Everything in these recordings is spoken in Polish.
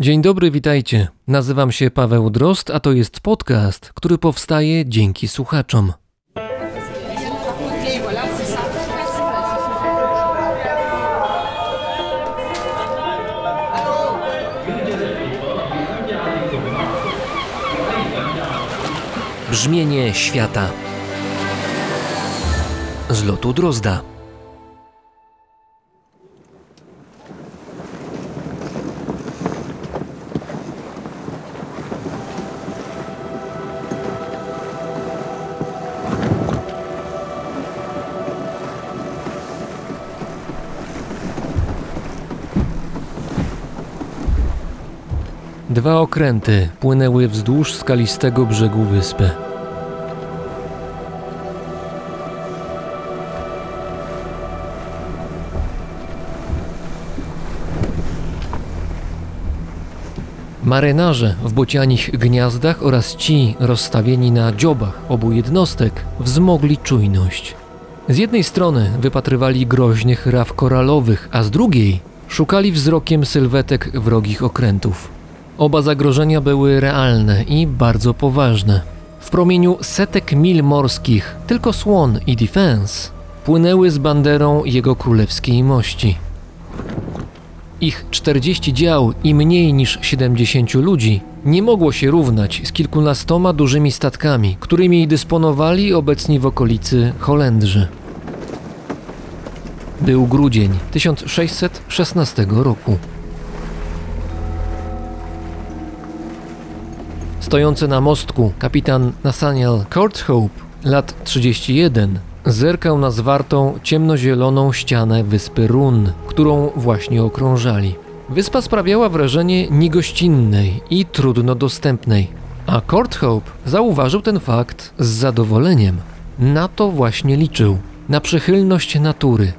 Dzień dobry, witajcie. Nazywam się Paweł Drost, a to jest podcast, który powstaje dzięki słuchaczom. Brzmienie świata z lotu Drozda. Dwa okręty płynęły wzdłuż skalistego brzegu wyspy. Marynarze w bocianich gniazdach oraz ci rozstawieni na dziobach obu jednostek wzmogli czujność. Z jednej strony wypatrywali groźnych raf koralowych, a z drugiej szukali wzrokiem sylwetek wrogich okrętów. Oba zagrożenia były realne i bardzo poważne. W promieniu setek mil morskich tylko Swan i Defense płynęły z banderą jego królewskiej mości. Ich 40 dział i mniej niż 70 ludzi nie mogło się równać z kilkunastoma dużymi statkami, którymi dysponowali obecni w okolicy Holendrzy. Był grudzień 1616 roku. Stojący na mostku kapitan Nathaniel Courthope, lat 31, zerkał na zwartą ciemnozieloną ścianę wyspy Run, którą właśnie okrążali. Wyspa sprawiała wrażenie niegościnnej i trudno dostępnej, a Courthope zauważył ten fakt z zadowoleniem. Na to właśnie liczył, na przychylność natury.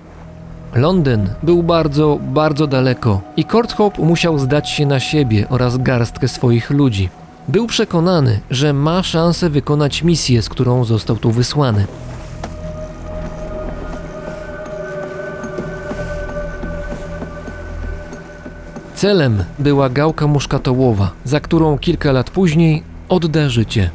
Londyn był bardzo, bardzo daleko i Courthope musiał zdać się na siebie oraz garstkę swoich ludzi. Był przekonany, że ma szansę wykonać misję, z którą został tu wysłany. Celem była gałka muszkatołowa, za którą kilka lat później odda życie.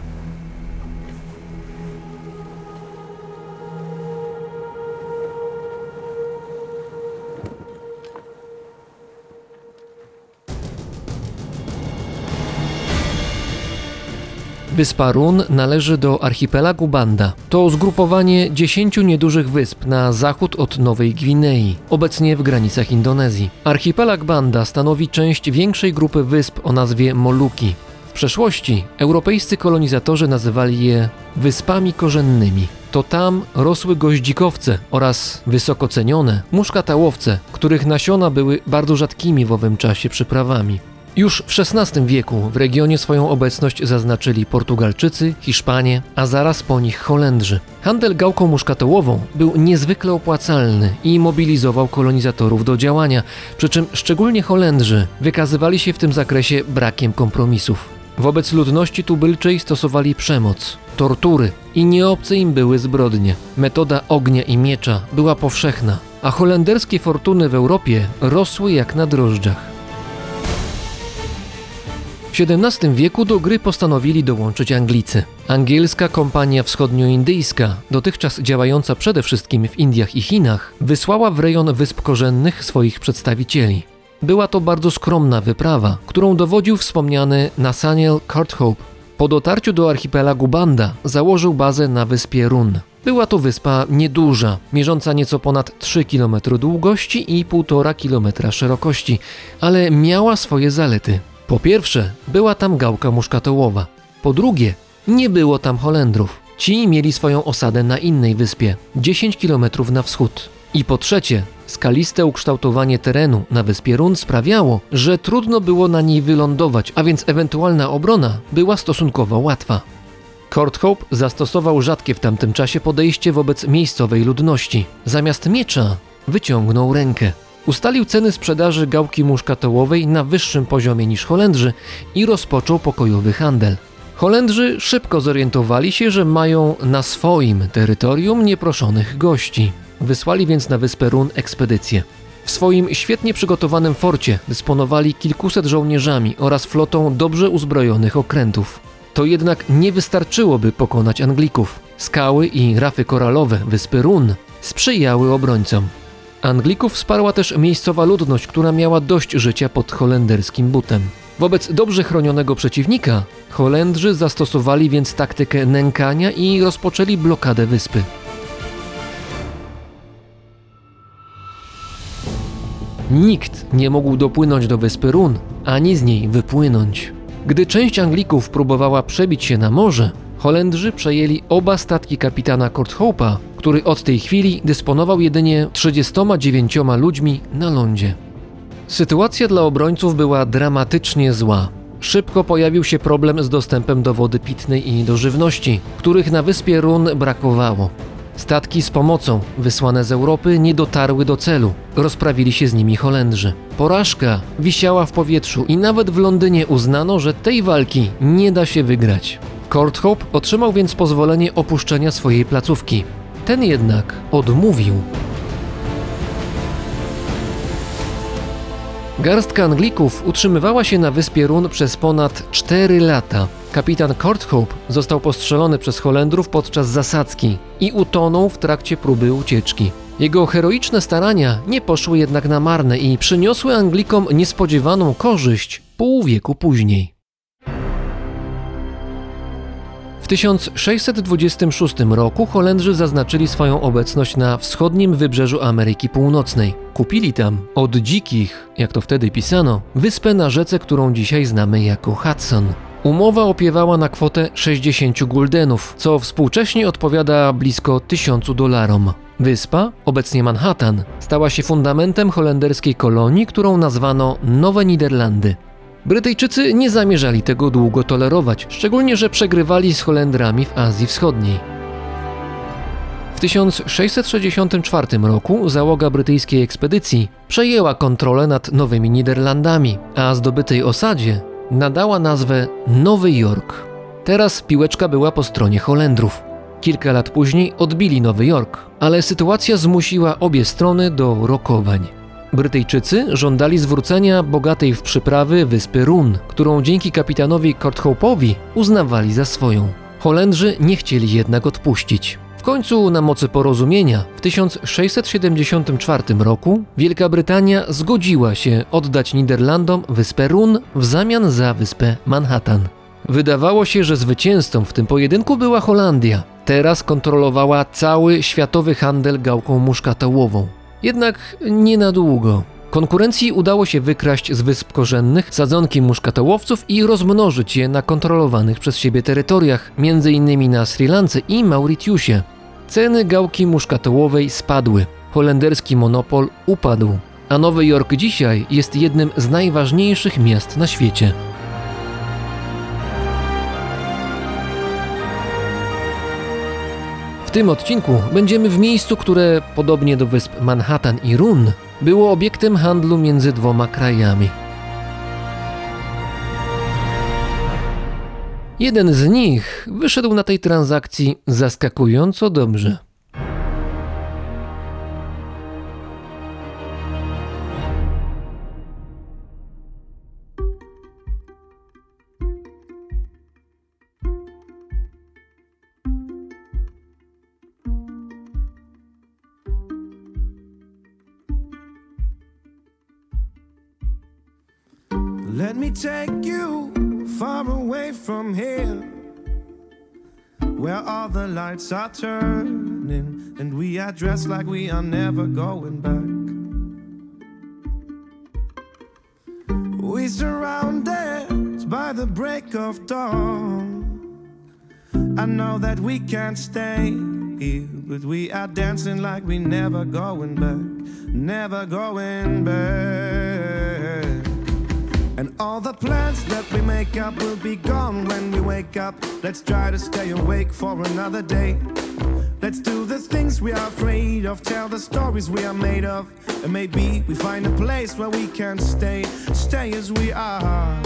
Wyspa Run należy do archipelagu Banda. To zgrupowanie dziesięciu niedużych wysp na zachód od Nowej Gwinei, obecnie w granicach Indonezji. Archipelag Banda stanowi część większej grupy wysp o nazwie Moluki. W przeszłości europejscy kolonizatorzy nazywali je wyspami korzennymi. To tam rosły goździkowce oraz wysoko cenione muszkatałowce, których nasiona były bardzo rzadkimi w owym czasie przyprawami. Już w XVI wieku w regionie swoją obecność zaznaczyli Portugalczycy, Hiszpanie, a zaraz po nich Holendrzy. Handel gałką muszkatołową był niezwykle opłacalny i mobilizował kolonizatorów do działania, przy czym szczególnie Holendrzy wykazywali się w tym zakresie brakiem kompromisów. Wobec ludności tubylczej stosowali przemoc, tortury i nieobce im były zbrodnie. Metoda ognia i miecza była powszechna, a holenderskie fortuny w Europie rosły jak na drożdżach. W XVII wieku do gry postanowili dołączyć Anglicy. Angielska Kompania Wschodnioindyjska, dotychczas działająca przede wszystkim w Indiach i Chinach, wysłała w rejon Wysp Korzennych swoich przedstawicieli. Była to bardzo skromna wyprawa, którą dowodził wspomniany Nathaniel Courthope. Po dotarciu do archipelagu Banda założył bazę na wyspie Run. Była to wyspa nieduża, mierząca nieco ponad 3 km długości i 1,5 km szerokości, ale miała swoje zalety. Po pierwsze, była tam gałka muszkatołowa. Po drugie, nie było tam Holendrów. Ci mieli swoją osadę na innej wyspie, 10 km na wschód. I po trzecie, skaliste ukształtowanie terenu na wyspie Run sprawiało, że trudno było na niej wylądować, a więc ewentualna obrona była stosunkowo łatwa. Courthope zastosował rzadkie w tamtym czasie podejście wobec miejscowej ludności. Zamiast miecza wyciągnął rękę. Ustalił ceny sprzedaży gałki muszkatołowej na wyższym poziomie niż Holendrzy i rozpoczął pokojowy handel. Holendrzy szybko zorientowali się, że mają na swoim terytorium nieproszonych gości. Wysłali więc na wyspę Run ekspedycję. W swoim świetnie przygotowanym forcie dysponowali kilkuset żołnierzami oraz flotą dobrze uzbrojonych okrętów. To jednak nie wystarczyłoby pokonać Anglików. Skały i rafy koralowe wyspy Run sprzyjały obrońcom. Anglików wsparła też miejscowa ludność, która miała dość życia pod holenderskim butem. Wobec dobrze chronionego przeciwnika Holendrzy zastosowali więc taktykę nękania i rozpoczęli blokadę wyspy. Nikt nie mógł dopłynąć do wyspy Run, ani z niej wypłynąć. Gdy część Anglików próbowała przebić się na morze, Holendrzy przejęli oba statki kapitana Courthope'a, który od tej chwili dysponował jedynie 39 ludźmi na lądzie. Sytuacja dla obrońców była dramatycznie zła. Szybko pojawił się problem z dostępem do wody pitnej i do żywności, których na wyspie Run brakowało. Statki z pomocą wysłane z Europy nie dotarły do celu. Rozprawili się z nimi Holendrzy. Porażka wisiała w powietrzu i nawet w Londynie uznano, że tej walki nie da się wygrać. Courthope otrzymał więc pozwolenie opuszczenia swojej placówki. Ten jednak odmówił. Garstka Anglików utrzymywała się na wyspie Run przez ponad 4 lata. Kapitan Courthope został postrzelony przez Holendrów podczas zasadzki i utonął w trakcie próby ucieczki. Jego heroiczne starania nie poszły jednak na marne i przyniosły Anglikom niespodziewaną korzyść pół wieku później. 1626 roku Holendrzy zaznaczyli swoją obecność na wschodnim wybrzeżu Ameryki Północnej. Kupili tam od dzikich, jak to wtedy pisano, wyspę na rzece, którą dzisiaj znamy jako Hudson. Umowa opiewała na kwotę 60 guldenów, co współcześnie odpowiada blisko 1000 dolarom. Wyspa, obecnie Manhattan, stała się fundamentem holenderskiej kolonii, którą nazwano Nowe Niderlandy. Brytyjczycy nie zamierzali tego długo tolerować, szczególnie że przegrywali z Holendrami w Azji Wschodniej. W 1664 roku załoga brytyjskiej ekspedycji przejęła kontrolę nad Nowymi Niderlandami, a zdobytej osadzie nadała nazwę Nowy Jork. Teraz piłeczka była po stronie Holendrów. Kilka lat później odbili Nowy Jork, ale sytuacja zmusiła obie strony do rokowań. Brytyjczycy żądali zwrócenia bogatej w przyprawy wyspy Run, którą dzięki kapitanowi Courthope'owi uznawali za swoją. Holendrzy nie chcieli jednak odpuścić. W końcu na mocy porozumienia w 1674 roku Wielka Brytania zgodziła się oddać Niderlandom wyspę Run w zamian za wyspę Manhattan. Wydawało się, że zwycięzcą w tym pojedynku była Holandia. Teraz kontrolowała cały światowy handel gałką muszkatołową. Jednak nie na długo. Konkurencji udało się wykraść z wysp korzennych sadzonki muszkatołowców i rozmnożyć je na kontrolowanych przez siebie terytoriach, m.in. na Sri Lance i Mauritiusie. Ceny gałki muszkatołowej spadły, holenderski monopol upadł, a Nowy Jork dzisiaj jest jednym z najważniejszych miast na świecie. W tym odcinku będziemy w miejscu, które, podobnie do wysp Manhattan i Run, było obiektem handlu między dwoma krajami. Jeden z nich wyszedł na tej transakcji zaskakująco dobrze. Let me take you far away from here, where all the lights are turning and we are dressed like we are never going back. We surrounded by the break of dawn. I know that we can't stay here, but we are dancing like we never going back, never going back. And all the plans that we make up will be gone when we wake up. Let's try to stay awake for another day. Let's do the things we are afraid of, tell the stories we are made of. And maybe we find a place where we can stay, stay as we are.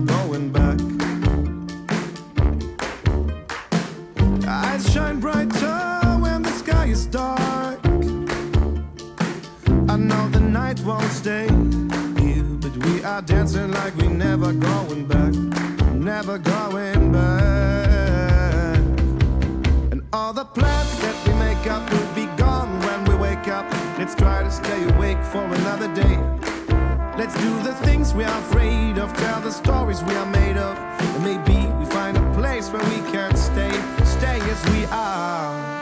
not going back. Eyes shine brighter when the sky is dark. I know the night won't stay here, but we are dancing like we never going back, never going back. And all the plans that we make up will be gone when we wake up. Let's try to stay awake for another day. Let's do the things we are afraid of, tell the stories we are made of. And maybe we find a place where we can stay, stay as we are.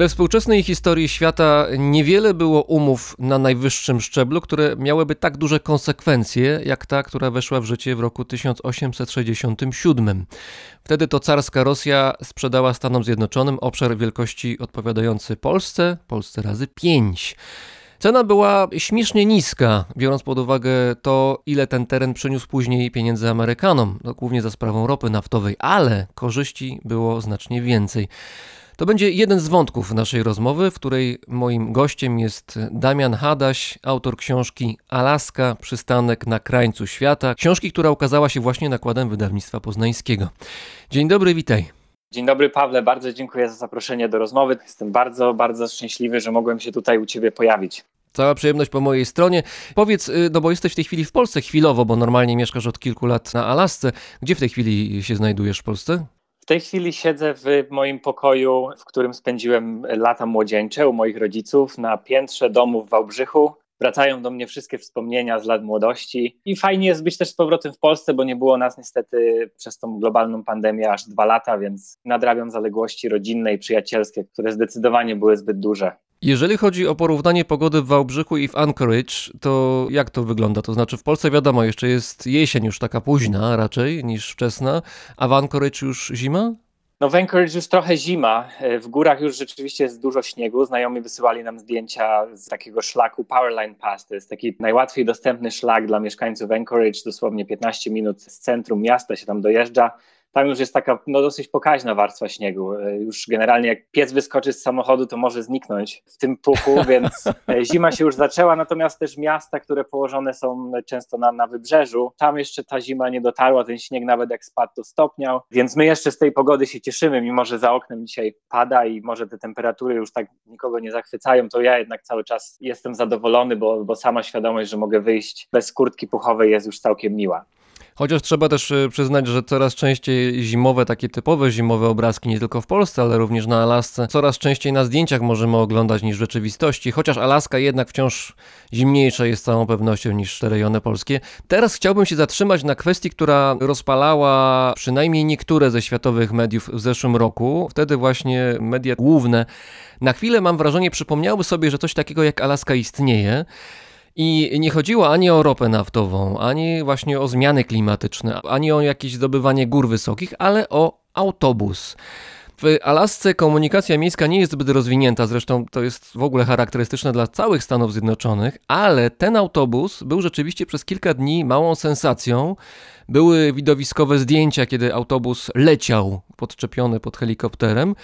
We współczesnej historii świata niewiele było umów na najwyższym szczeblu, które miałyby tak duże konsekwencje, jak ta, która weszła w życie w roku 1867. Wtedy to carska Rosja sprzedała Stanom Zjednoczonym obszar wielkości odpowiadający Polsce, Polsce razy 5. Cena była śmiesznie niska, biorąc pod uwagę to, ile ten teren przyniósł później pieniędzy Amerykanom, no, głównie za sprawą ropy naftowej, ale korzyści było znacznie więcej. To będzie jeden z wątków naszej rozmowy, w której moim gościem jest Damian Hadaś, autor książki Alaska przystanek na krańcu świata, książki, która ukazała się właśnie nakładem wydawnictwa poznańskiego. Dzień dobry, witaj. Dzień dobry, Pawle. Bardzo dziękuję za zaproszenie do rozmowy. Jestem bardzo, bardzo szczęśliwy, że mogłem się tutaj u Ciebie pojawić. Cała przyjemność po mojej stronie. Powiedz, y, no bo jesteś w tej chwili w Polsce chwilowo, bo normalnie mieszkasz od kilku lat na Alasce. Gdzie w tej chwili się znajdujesz w Polsce? W tej chwili siedzę w moim pokoju, w którym spędziłem lata młodzieńcze u moich rodziców na piętrze domu w Wałbrzychu. Wracają do mnie wszystkie wspomnienia z lat młodości i fajnie jest być też z powrotem w Polsce, bo nie było nas niestety przez tą globalną pandemię aż dwa lata, więc nadrabiam zaległości rodzinne i przyjacielskie, które zdecydowanie były zbyt duże. Jeżeli chodzi o porównanie pogody w Wałbrzychu i w Anchorage, to jak to wygląda? To znaczy w Polsce wiadomo, jeszcze jest jesień już taka późna raczej niż wczesna, a w Anchorage już zima? No w Anchorage już trochę zima, w górach już rzeczywiście jest dużo śniegu. Znajomi wysyłali nam zdjęcia z takiego szlaku Powerline Pass. To jest taki najłatwiej dostępny szlak dla mieszkańców Anchorage, dosłownie 15 minut z centrum miasta się tam dojeżdża. Tam już jest taka no, dosyć pokaźna warstwa śniegu. Już generalnie jak pies wyskoczy z samochodu, to może zniknąć w tym puchu, więc zima się już zaczęła, natomiast też miasta, które położone są często na, na wybrzeżu, tam jeszcze ta zima nie dotarła, ten śnieg nawet jak spadł to stopniał, więc my jeszcze z tej pogody się cieszymy, mimo że za oknem dzisiaj pada i może te temperatury już tak nikogo nie zachwycają, to ja jednak cały czas jestem zadowolony, bo, bo sama świadomość, że mogę wyjść bez kurtki puchowej jest już całkiem miła. Chociaż trzeba też y, przyznać, że coraz częściej zimowe, takie typowe zimowe obrazki, nie tylko w Polsce, ale również na Alasce, coraz częściej na zdjęciach możemy oglądać niż w rzeczywistości, chociaż Alaska jednak wciąż zimniejsza jest z całą pewnością niż te rejony polskie. Teraz chciałbym się zatrzymać na kwestii, która rozpalała przynajmniej niektóre ze światowych mediów w zeszłym roku. Wtedy właśnie media główne na chwilę, mam wrażenie, przypomniały sobie, że coś takiego jak Alaska istnieje. I nie chodziło ani o ropę naftową, ani właśnie o zmiany klimatyczne, ani o jakieś zdobywanie gór wysokich, ale o autobus. W Alasce komunikacja miejska nie jest zbyt rozwinięta, zresztą to jest w ogóle charakterystyczne dla całych Stanów Zjednoczonych, ale ten autobus był rzeczywiście przez kilka dni małą sensacją. Były widowiskowe zdjęcia, kiedy autobus leciał podczepiony pod helikopterem.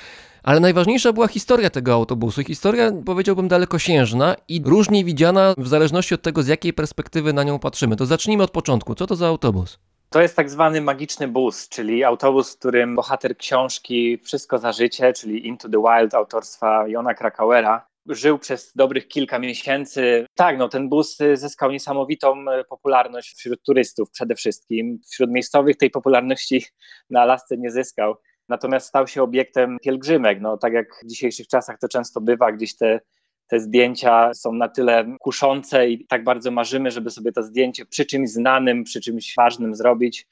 Ale najważniejsza była historia tego autobusu. Historia, powiedziałbym, dalekosiężna i różnie widziana w zależności od tego, z jakiej perspektywy na nią patrzymy. To zacznijmy od początku. Co to za autobus? To jest tak zwany magiczny bus, czyli autobus, którym bohater książki Wszystko za życie, czyli Into the Wild autorstwa Jona Krakauera, żył przez dobrych kilka miesięcy. Tak, no ten bus zyskał niesamowitą e, popularność wśród turystów przede wszystkim. Wśród miejscowych tej popularności na Alasce nie zyskał. Natomiast stał się obiektem pielgrzymek. No, tak jak w dzisiejszych czasach to często bywa, gdzieś te te zdjęcia są na tyle kuszące i tak bardzo marzymy, żeby sobie to zdjęcie przy czymś znanym, przy czymś ważnym zrobić,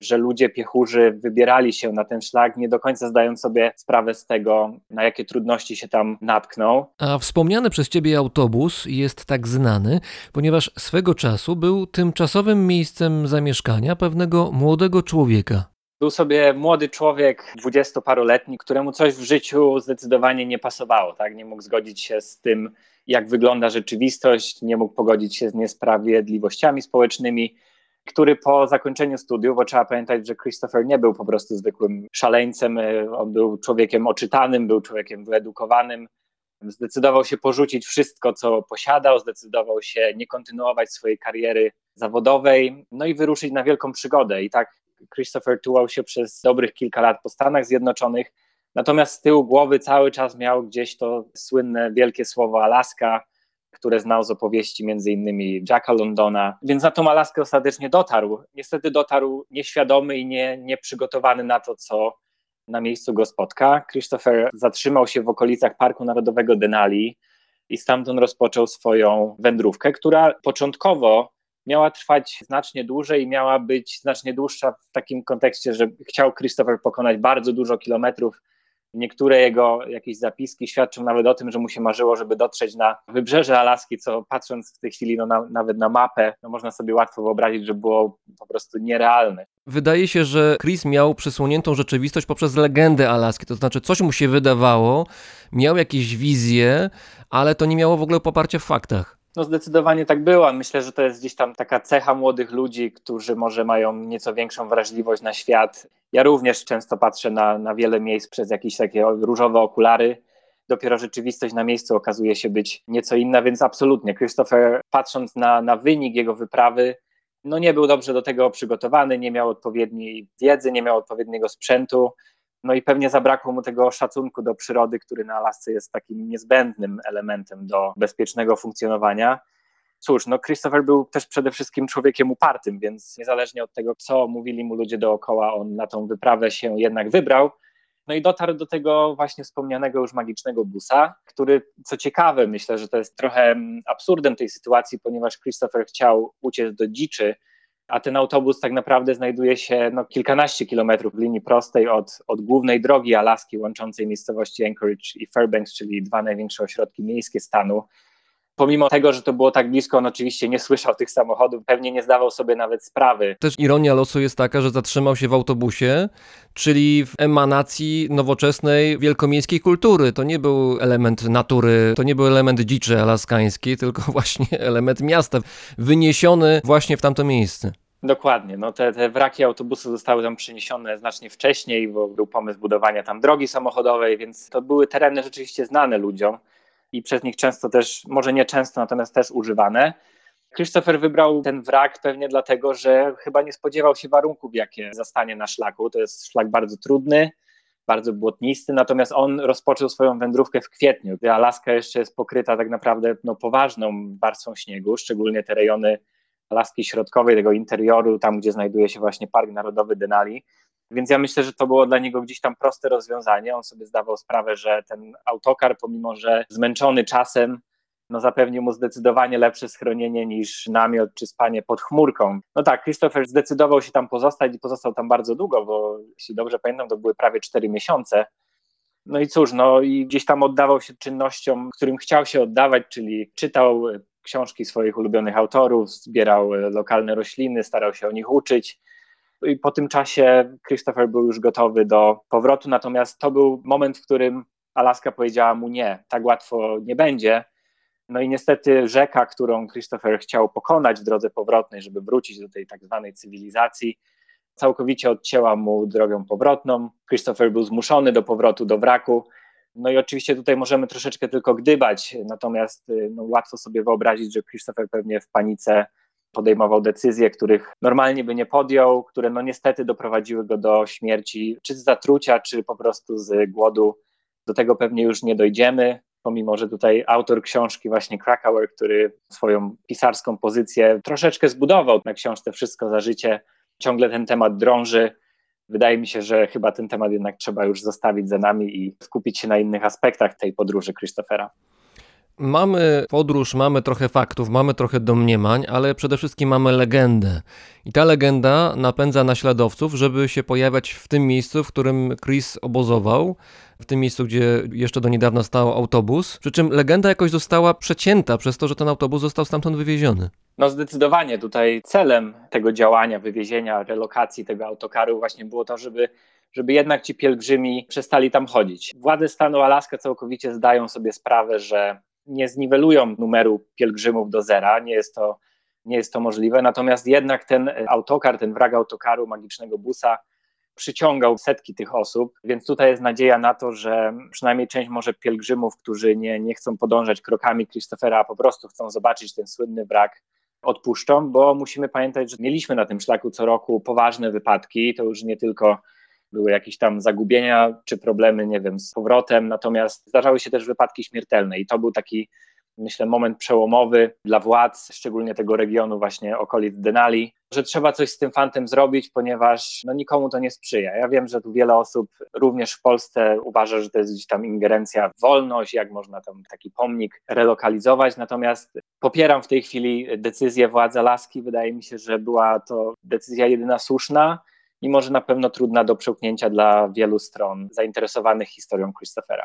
że ludzie piechurzy wybierali się na ten szlak, nie do końca zdając sobie sprawę z tego, na jakie trudności się tam natkną. A wspomniany przez ciebie autobus jest tak znany, ponieważ swego czasu był tymczasowym miejscem zamieszkania pewnego młodego człowieka. Był sobie młody człowiek, dwudziestoparoletni, któremu coś w życiu zdecydowanie nie pasowało. Tak? Nie mógł zgodzić się z tym, jak wygląda rzeczywistość, nie mógł pogodzić się z niesprawiedliwościami społecznymi, który po zakończeniu studiów, bo trzeba pamiętać, że Christopher nie był po prostu zwykłym szaleńcem, on był człowiekiem oczytanym, był człowiekiem wyedukowanym, zdecydował się porzucić wszystko, co posiadał, zdecydował się nie kontynuować swojej kariery zawodowej, no i wyruszyć na wielką przygodę. I tak Christopher tułał się przez dobrych kilka lat po Stanach Zjednoczonych, natomiast z tyłu głowy cały czas miał gdzieś to słynne wielkie słowo Alaska, które znał z opowieści między innymi Jacka Londona, więc na tą Alaskę ostatecznie dotarł. Niestety dotarł nieświadomy i nie, nieprzygotowany na to, co na miejscu go spotka. Christopher zatrzymał się w okolicach Parku Narodowego Denali i stamtąd rozpoczął swoją wędrówkę, która początkowo miała trwać znacznie dłużej i miała być znacznie dłuższa w takim kontekście, że chciał Christopher pokonać bardzo dużo kilometrów. Niektóre jego jakieś zapiski świadczą nawet o tym, że mu się marzyło, żeby dotrzeć na wybrzeże Alaski, co patrząc w tej chwili no, na, nawet na mapę, no, można sobie łatwo wyobrazić, że było po prostu nierealne. Wydaje się, że Chris miał przysłoniętą rzeczywistość poprzez legendę Alaski, to znaczy coś mu się wydawało, miał jakieś wizje, ale to nie miało w ogóle poparcia w faktach. No zdecydowanie tak było. Myślę, że to jest gdzieś tam taka cecha młodych ludzi, którzy może mają nieco większą wrażliwość na świat. Ja również często patrzę na, na wiele miejsc przez jakieś takie różowe okulary. Dopiero rzeczywistość na miejscu okazuje się być nieco inna, więc absolutnie. Christopher, patrząc na, na wynik jego wyprawy, no nie był dobrze do tego przygotowany, nie miał odpowiedniej wiedzy, nie miał odpowiedniego sprzętu. No i pewnie zabrakło mu tego szacunku do przyrody, który na Alasce jest takim niezbędnym elementem do bezpiecznego funkcjonowania. Cóż, no Christopher był też przede wszystkim człowiekiem upartym, więc niezależnie od tego, co mówili mu ludzie dookoła, on na tą wyprawę się jednak wybrał. No i dotarł do tego właśnie wspomnianego już magicznego busa, który, co ciekawe, myślę, że to jest trochę absurdem tej sytuacji, ponieważ Christopher chciał uciec do dziczy, a ten autobus tak naprawdę znajduje się no, kilkanaście kilometrów linii prostej od, od głównej drogi Alaski łączącej miejscowości Anchorage i Fairbanks, czyli dwa największe ośrodki miejskie stanu. Pomimo tego, że to było tak blisko, on oczywiście nie słyszał tych samochodów, pewnie nie zdawał sobie nawet sprawy. Też ironia losu jest taka, że zatrzymał się w autobusie, czyli w emanacji nowoczesnej wielkomiejskiej kultury. To nie był element natury, to nie był element dziczy alaskańskiej, tylko właśnie element miasta, wyniesiony właśnie w tamto miejsce. Dokładnie. No te, te wraki autobusu zostały tam przeniesione znacznie wcześniej, bo był pomysł budowania tam drogi samochodowej, więc to były tereny rzeczywiście znane ludziom i przez nich często też, może nie często, natomiast też używane. Christopher wybrał ten wrak pewnie dlatego, że chyba nie spodziewał się warunków, jakie zastanie na szlaku. To jest szlak bardzo trudny, bardzo błotnisty, natomiast on rozpoczął swoją wędrówkę w kwietniu, gdy Alaska jeszcze jest pokryta tak naprawdę no, poważną warstwą śniegu, szczególnie te rejony Alaski Środkowej, tego interioru, tam gdzie znajduje się właśnie Park Narodowy Denali. Więc ja myślę, że to było dla niego gdzieś tam proste rozwiązanie. On sobie zdawał sprawę, że ten autokar, pomimo że zmęczony czasem, no zapewnił mu zdecydowanie lepsze schronienie niż namiot czy spanie pod chmurką. No tak, Christopher zdecydował się tam pozostać i pozostał tam bardzo długo, bo jeśli dobrze pamiętam, to były prawie cztery miesiące. No i cóż, no i gdzieś tam oddawał się czynnościom, którym chciał się oddawać, czyli czytał książki swoich ulubionych autorów, zbierał lokalne rośliny, starał się o nich uczyć i po tym czasie Christopher był już gotowy do powrotu, natomiast to był moment, w którym Alaska powiedziała mu nie, tak łatwo nie będzie. No i niestety rzeka, którą Christopher chciał pokonać w drodze powrotnej, żeby wrócić do tej tak zwanej cywilizacji, całkowicie odcięła mu drogę powrotną. Christopher był zmuszony do powrotu do wraku. No i oczywiście tutaj możemy troszeczkę tylko gdybać, natomiast y, no, łatwo sobie wyobrazić, że Christopher pewnie w panice podejmował decyzje, których normalnie by nie podjął, które no niestety doprowadziły go do śmierci, czy z zatrucia, czy po prostu z głodu. Do tego pewnie już nie dojdziemy, pomimo że tutaj autor książki, właśnie Krakauer, który swoją pisarską pozycję troszeczkę zbudował na książce Wszystko za życie, ciągle ten temat drąży. Wydaje mi się, że chyba ten temat jednak trzeba już zostawić za nami i skupić się na innych aspektach tej podróży Christophera. Mamy podróż, mamy trochę faktów, mamy trochę domniemań, ale przede wszystkim mamy legendę. I ta legenda napędza naśladowców, żeby się pojawiać w tym miejscu, w którym Chris obozował, w tym miejscu, gdzie jeszcze do niedawna stał autobus. Przy czym legenda jakoś została przecięta przez to, że ten autobus został stamtąd wywieziony. No zdecydowanie tutaj celem tego działania, wywiezienia, relokacji tego autokaru właśnie było to, żeby, żeby jednak ci pielgrzymi przestali tam chodzić. Władze stanu Alaska całkowicie zdają sobie sprawę, że nie zniwelują numeru pielgrzymów do zera, nie jest to, nie jest to możliwe, natomiast jednak ten autokar, ten wrak autokaru, magicznego busa przyciągał setki tych osób, więc tutaj jest nadzieja na to, że przynajmniej część może pielgrzymów, którzy nie, nie chcą podążać krokami Christophera, a po prostu chcą zobaczyć ten słynny wrak, odpuszczą, bo musimy pamiętać, że mieliśmy na tym szlaku co roku poważne wypadki, to już nie tylko były jakieś tam zagubienia czy problemy, nie wiem, z powrotem, natomiast zdarzały się też wypadki śmiertelne i to był taki, myślę, moment przełomowy dla władz, szczególnie tego regionu właśnie okolic Denali, że trzeba coś z tym fantem zrobić, ponieważ no, nikomu to nie sprzyja. Ja wiem, że tu wiele osób również w Polsce uważa, że to jest gdzieś tam ingerencja w wolność, jak można tam taki pomnik relokalizować, natomiast popieram w tej chwili decyzję władz Alaski. Wydaje mi się, że była to decyzja jedyna słuszna, mimo że na pewno trudna do przełknięcia dla wielu stron zainteresowanych historią Christophera.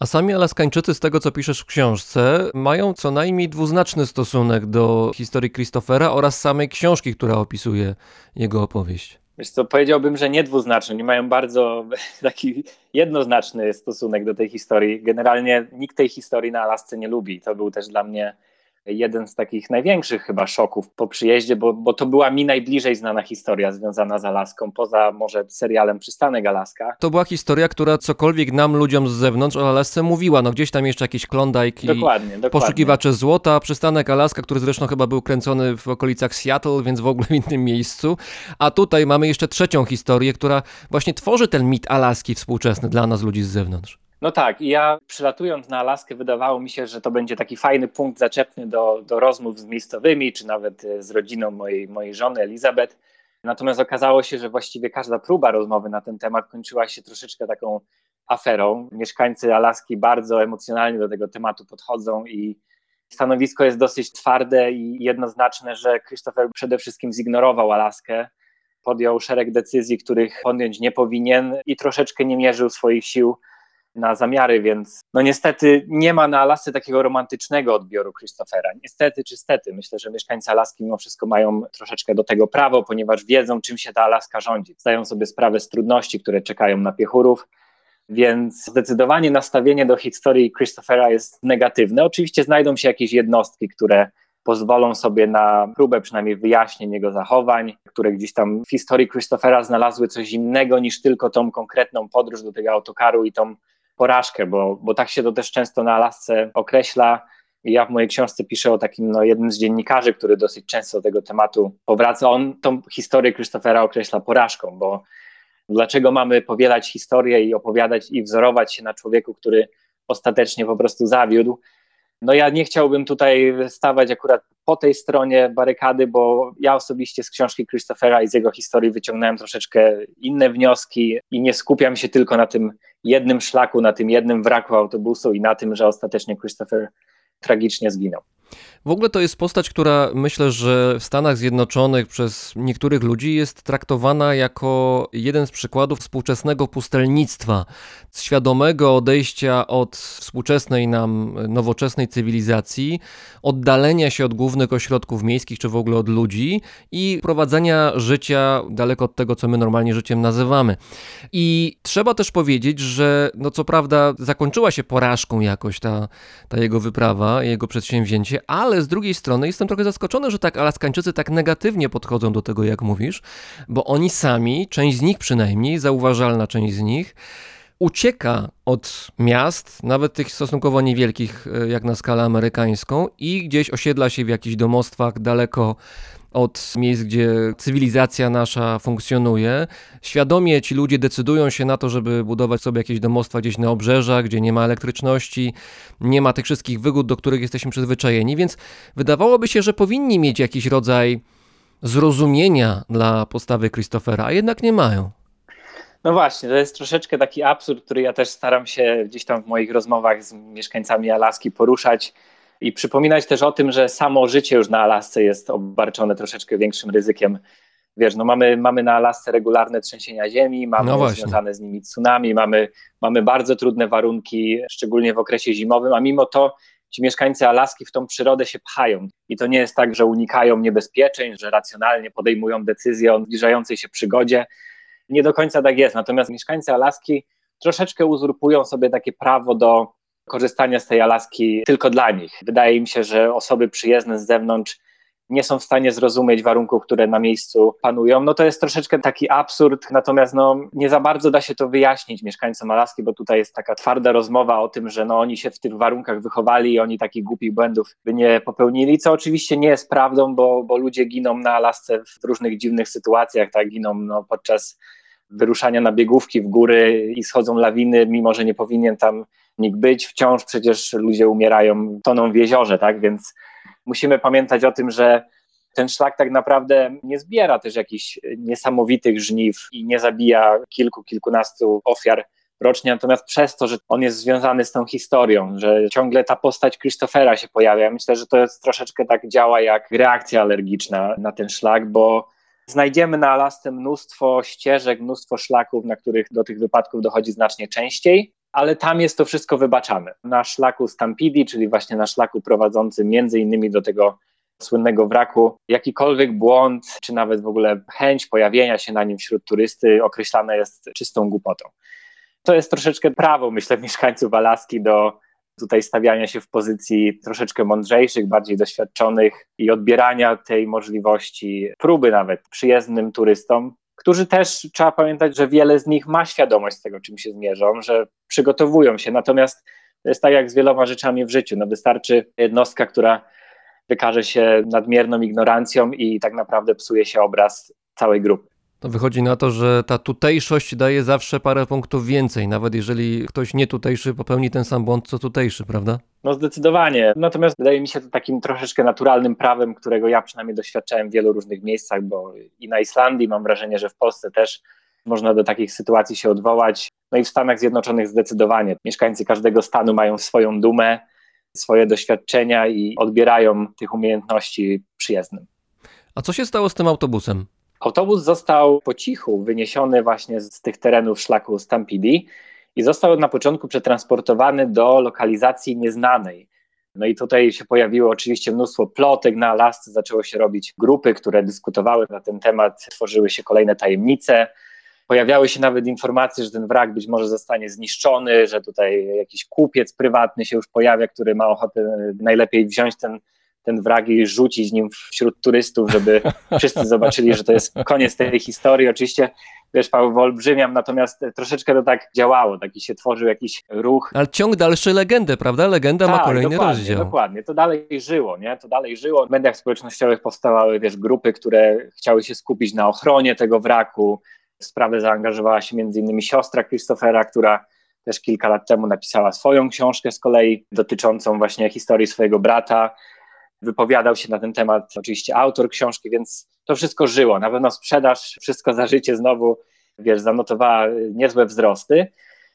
A sami Alaskańczycy, z tego co piszesz w książce, mają co najmniej dwuznaczny stosunek do historii Christophera oraz samej książki, która opisuje jego opowieść. Wiesz co, powiedziałbym, że nie dwuznaczny, nie mają bardzo taki jednoznaczny stosunek do tej historii. Generalnie nikt tej historii na Alasce nie lubi. To był też dla mnie jeden z takich największych chyba szoków po przyjeździe, bo, bo to była mi najbliżej znana historia związana z Alaską, poza może serialem Przystanek Alaska. To była historia, która cokolwiek nam, ludziom z zewnątrz o Alasce mówiła. No gdzieś tam jeszcze jakiś Klondike i dokładnie, dokładnie. poszukiwacze złota, Przystanek Alaska, który zresztą chyba był kręcony w okolicach Seattle, więc w ogóle w innym miejscu. A tutaj mamy jeszcze trzecią historię, która właśnie tworzy ten mit Alaski współczesny dla nas, ludzi z zewnątrz. No tak, i ja przylatując na Alaskę, wydawało mi się, że to będzie taki fajny punkt zaczepny do, do rozmów z miejscowymi, czy nawet e, z rodziną mojej, mojej żony Elizabeth. Natomiast okazało się, że właściwie każda próba rozmowy na ten temat kończyła się troszeczkę taką aferą. Mieszkańcy Alaski bardzo emocjonalnie do tego tematu podchodzą i stanowisko jest dosyć twarde i jednoznaczne, że Christopher przede wszystkim zignorował Alaskę, podjął szereg decyzji, których podjąć nie powinien i troszeczkę nie mierzył swoich sił na zamiary, więc no niestety nie ma na Alasce takiego romantycznego odbioru Christophera. Niestety czy stety, myślę, że mieszkańcy Alaski mimo wszystko mają troszeczkę do tego prawo, ponieważ wiedzą, czym się ta Alaska rządzi. Zdają sobie sprawę z trudności, które czekają na piechurów, więc zdecydowanie nastawienie do historii Christophera jest negatywne. Oczywiście znajdą się jakieś jednostki, które pozwolą sobie na próbę przynajmniej wyjaśnień jego zachowań, które gdzieś tam w historii Christophera znalazły coś innego niż tylko tą konkretną podróż do tego autokaru i tą porażkę, bo, bo tak się to też często na Alasce określa. Ja w mojej książce piszę o takim no, jednym z dziennikarzy, który dosyć często do tego tematu powraca. On tą historię Christophera określa porażką, bo dlaczego mamy powielać historię i opowiadać i wzorować się na człowieku, który ostatecznie po prostu zawiódł. No ja nie chciałbym tutaj stawać akurat po tej stronie barykady, bo ja osobiście z książki Christophera i z jego historii wyciągnąłem troszeczkę inne wnioski i nie skupiam się tylko na tym jednym szlaku, na tym jednym wraku autobusu i na tym, że ostatecznie Christopher tragicznie zginął. W ogóle to jest postać, która myślę, że w Stanach Zjednoczonych przez niektórych ludzi jest traktowana jako jeden z przykładów współczesnego pustelnictwa, świadomego odejścia od współczesnej nam nowoczesnej cywilizacji, oddalenia się od głównych ośrodków miejskich czy w ogóle od ludzi i prowadzenia życia daleko od tego, co my normalnie życiem nazywamy. I trzeba też powiedzieć, że no co prawda zakończyła się porażką jakoś ta, ta jego wyprawa, jego przedsięwzięcie, ale z drugiej strony jestem trochę zaskoczony, że tak Alaskańczycy tak negatywnie podchodzą do tego, jak mówisz, bo oni sami, część z nich przynajmniej, zauważalna część z nich, ucieka od miast, nawet tych stosunkowo niewielkich, e, jak na skalę amerykańską, i gdzieś osiedla się w jakichś domostwach daleko od miejsc, gdzie cywilizacja nasza funkcjonuje. Świadomie ci ludzie decydują się na to, żeby budować sobie jakieś domostwa gdzieś na obrzeżach, gdzie nie ma elektryczności, nie ma tych wszystkich wygód, do których jesteśmy przyzwyczajeni, więc wydawałoby się, że powinni mieć jakiś rodzaj zrozumienia dla postawy Christophera, a jednak nie mają. No właśnie, to jest troszeczkę taki absurd, który ja też staram się gdzieś tam w moich rozmowach z mieszkańcami Alaski poruszać i przypominać też o tym, że samo życie już na Alasce jest obarczone troszeczkę większym ryzykiem. Wiesz, no mamy, mamy na Alasce regularne trzęsienia ziemi, mamy no związane z nimi tsunami, mamy, mamy bardzo trudne warunki, szczególnie w okresie zimowym, a mimo to ci mieszkańcy Alaski w tą przyrodę się pchają. I to nie jest tak, że unikają niebezpieczeń, że racjonalnie podejmują decyzje o zbliżającej się przygodzie. Nie do końca tak jest. Natomiast mieszkańcy Alaski troszeczkę uzurpują sobie takie prawo do korzystania z tej Alaski tylko dla nich. Wydaje mi się, że osoby przyjezdne z zewnątrz nie są w stanie zrozumieć warunków, które na miejscu panują. No to jest troszeczkę taki absurd, natomiast no, nie za bardzo da się to wyjaśnić mieszkańcom Alaski, bo tutaj jest taka twarda rozmowa o tym, że no, oni się w tych warunkach wychowali i oni takich głupich błędów by nie popełnili, co oczywiście nie jest prawdą, bo, bo ludzie giną na Alasce w różnych dziwnych sytuacjach, tak giną no, podczas wyruszania na biegówki w góry i schodzą lawiny, mimo że nie powinien tam nikt być. Wciąż przecież ludzie umierają, toną w jeziorze, tak? Więc musimy pamiętać o tym, że ten szlak tak naprawdę nie zbiera też jakichś niesamowitych żniw i nie zabija kilku, kilkunastu ofiar rocznie, natomiast przez to, że on jest związany z tą historią, że ciągle ta postać Christophera się pojawia, myślę, że to jest troszeczkę tak działa jak reakcja alergiczna na ten szlak, bo znajdziemy na Alasce mnóstwo ścieżek, mnóstwo szlaków, na których do tych wypadków dochodzi znacznie częściej, ale tam jest to wszystko wybaczane. Na szlaku Stampidi, czyli właśnie na szlaku prowadzącym między innymi do tego słynnego wraku, jakikolwiek błąd, czy nawet w ogóle chęć pojawienia się na nim wśród turysty określana jest czystą głupotą. To jest troszeczkę prawo, myślę, mieszkańców Alaski do tutaj stawiania się w pozycji troszeczkę mądrzejszych, bardziej doświadczonych i odbierania tej możliwości próby nawet przyjezdnym turystom, którzy też trzeba pamiętać, że wiele z nich ma świadomość tego, czym się zmierzą, że przygotowują się. Natomiast to jest tak jak z wieloma rzeczami w życiu. No wystarczy jednostka, która wykaże się nadmierną ignorancją i tak naprawdę psuje się obraz całej grupy. To wychodzi na to, że ta tutejszość daje zawsze parę punktów więcej, nawet jeżeli ktoś nie tutejszy popełni ten sam błąd, co tutejszy, prawda? No zdecydowanie. Natomiast wydaje mi się to takim troszeczkę naturalnym prawem, którego ja przynajmniej doświadczałem w wielu różnych miejscach, bo i na Islandii mam wrażenie, że w Polsce też można do takich sytuacji się odwołać. No i w Stanach Zjednoczonych zdecydowanie. Mieszkańcy każdego stanu mają swoją dumę, swoje doświadczenia i odbierają tych umiejętności przyjezdnym. A co się stało z tym autobusem? Autobus został po cichu wyniesiony właśnie z tych terenów szlaku Stampede i został na początku przetransportowany do lokalizacji nieznanej. No i tutaj się pojawiło oczywiście mnóstwo plotek na Alasce, zaczęło się robić grupy, które dyskutowały na ten temat, tworzyły się kolejne tajemnice. Pojawiały się nawet informacje, że ten wrak być może zostanie zniszczony, że tutaj jakiś kupiec prywatny się już pojawia, który ma ochotę najlepiej wziąć ten ten wrak i rzucić nim wśród turystów, żeby wszyscy zobaczyli, że to jest koniec tej historii. Oczywiście wiesz, Paweł, wyolbrzymiam, natomiast troszeczkę to tak działało, taki się tworzył jakiś ruch. Ale ciąg dalszy legendę, prawda? Legenda tak, ma kolejny dokładnie, rozdział. Dokładnie, to dalej żyło, nie? To dalej żyło. W mediach społecznościowych powstawały, wiesz, grupy, które chciały się skupić na ochronie tego wraku. W sprawę zaangażowała się między innymi siostra Christophera, która też kilka lat temu napisała swoją książkę z kolei dotyczącą właśnie historii swojego brata wypowiadał się na ten temat oczywiście autor książki, więc to wszystko żyło. Na pewno sprzedaż, wszystko za życie znowu, wiesz, zanotowała niezłe wzrosty.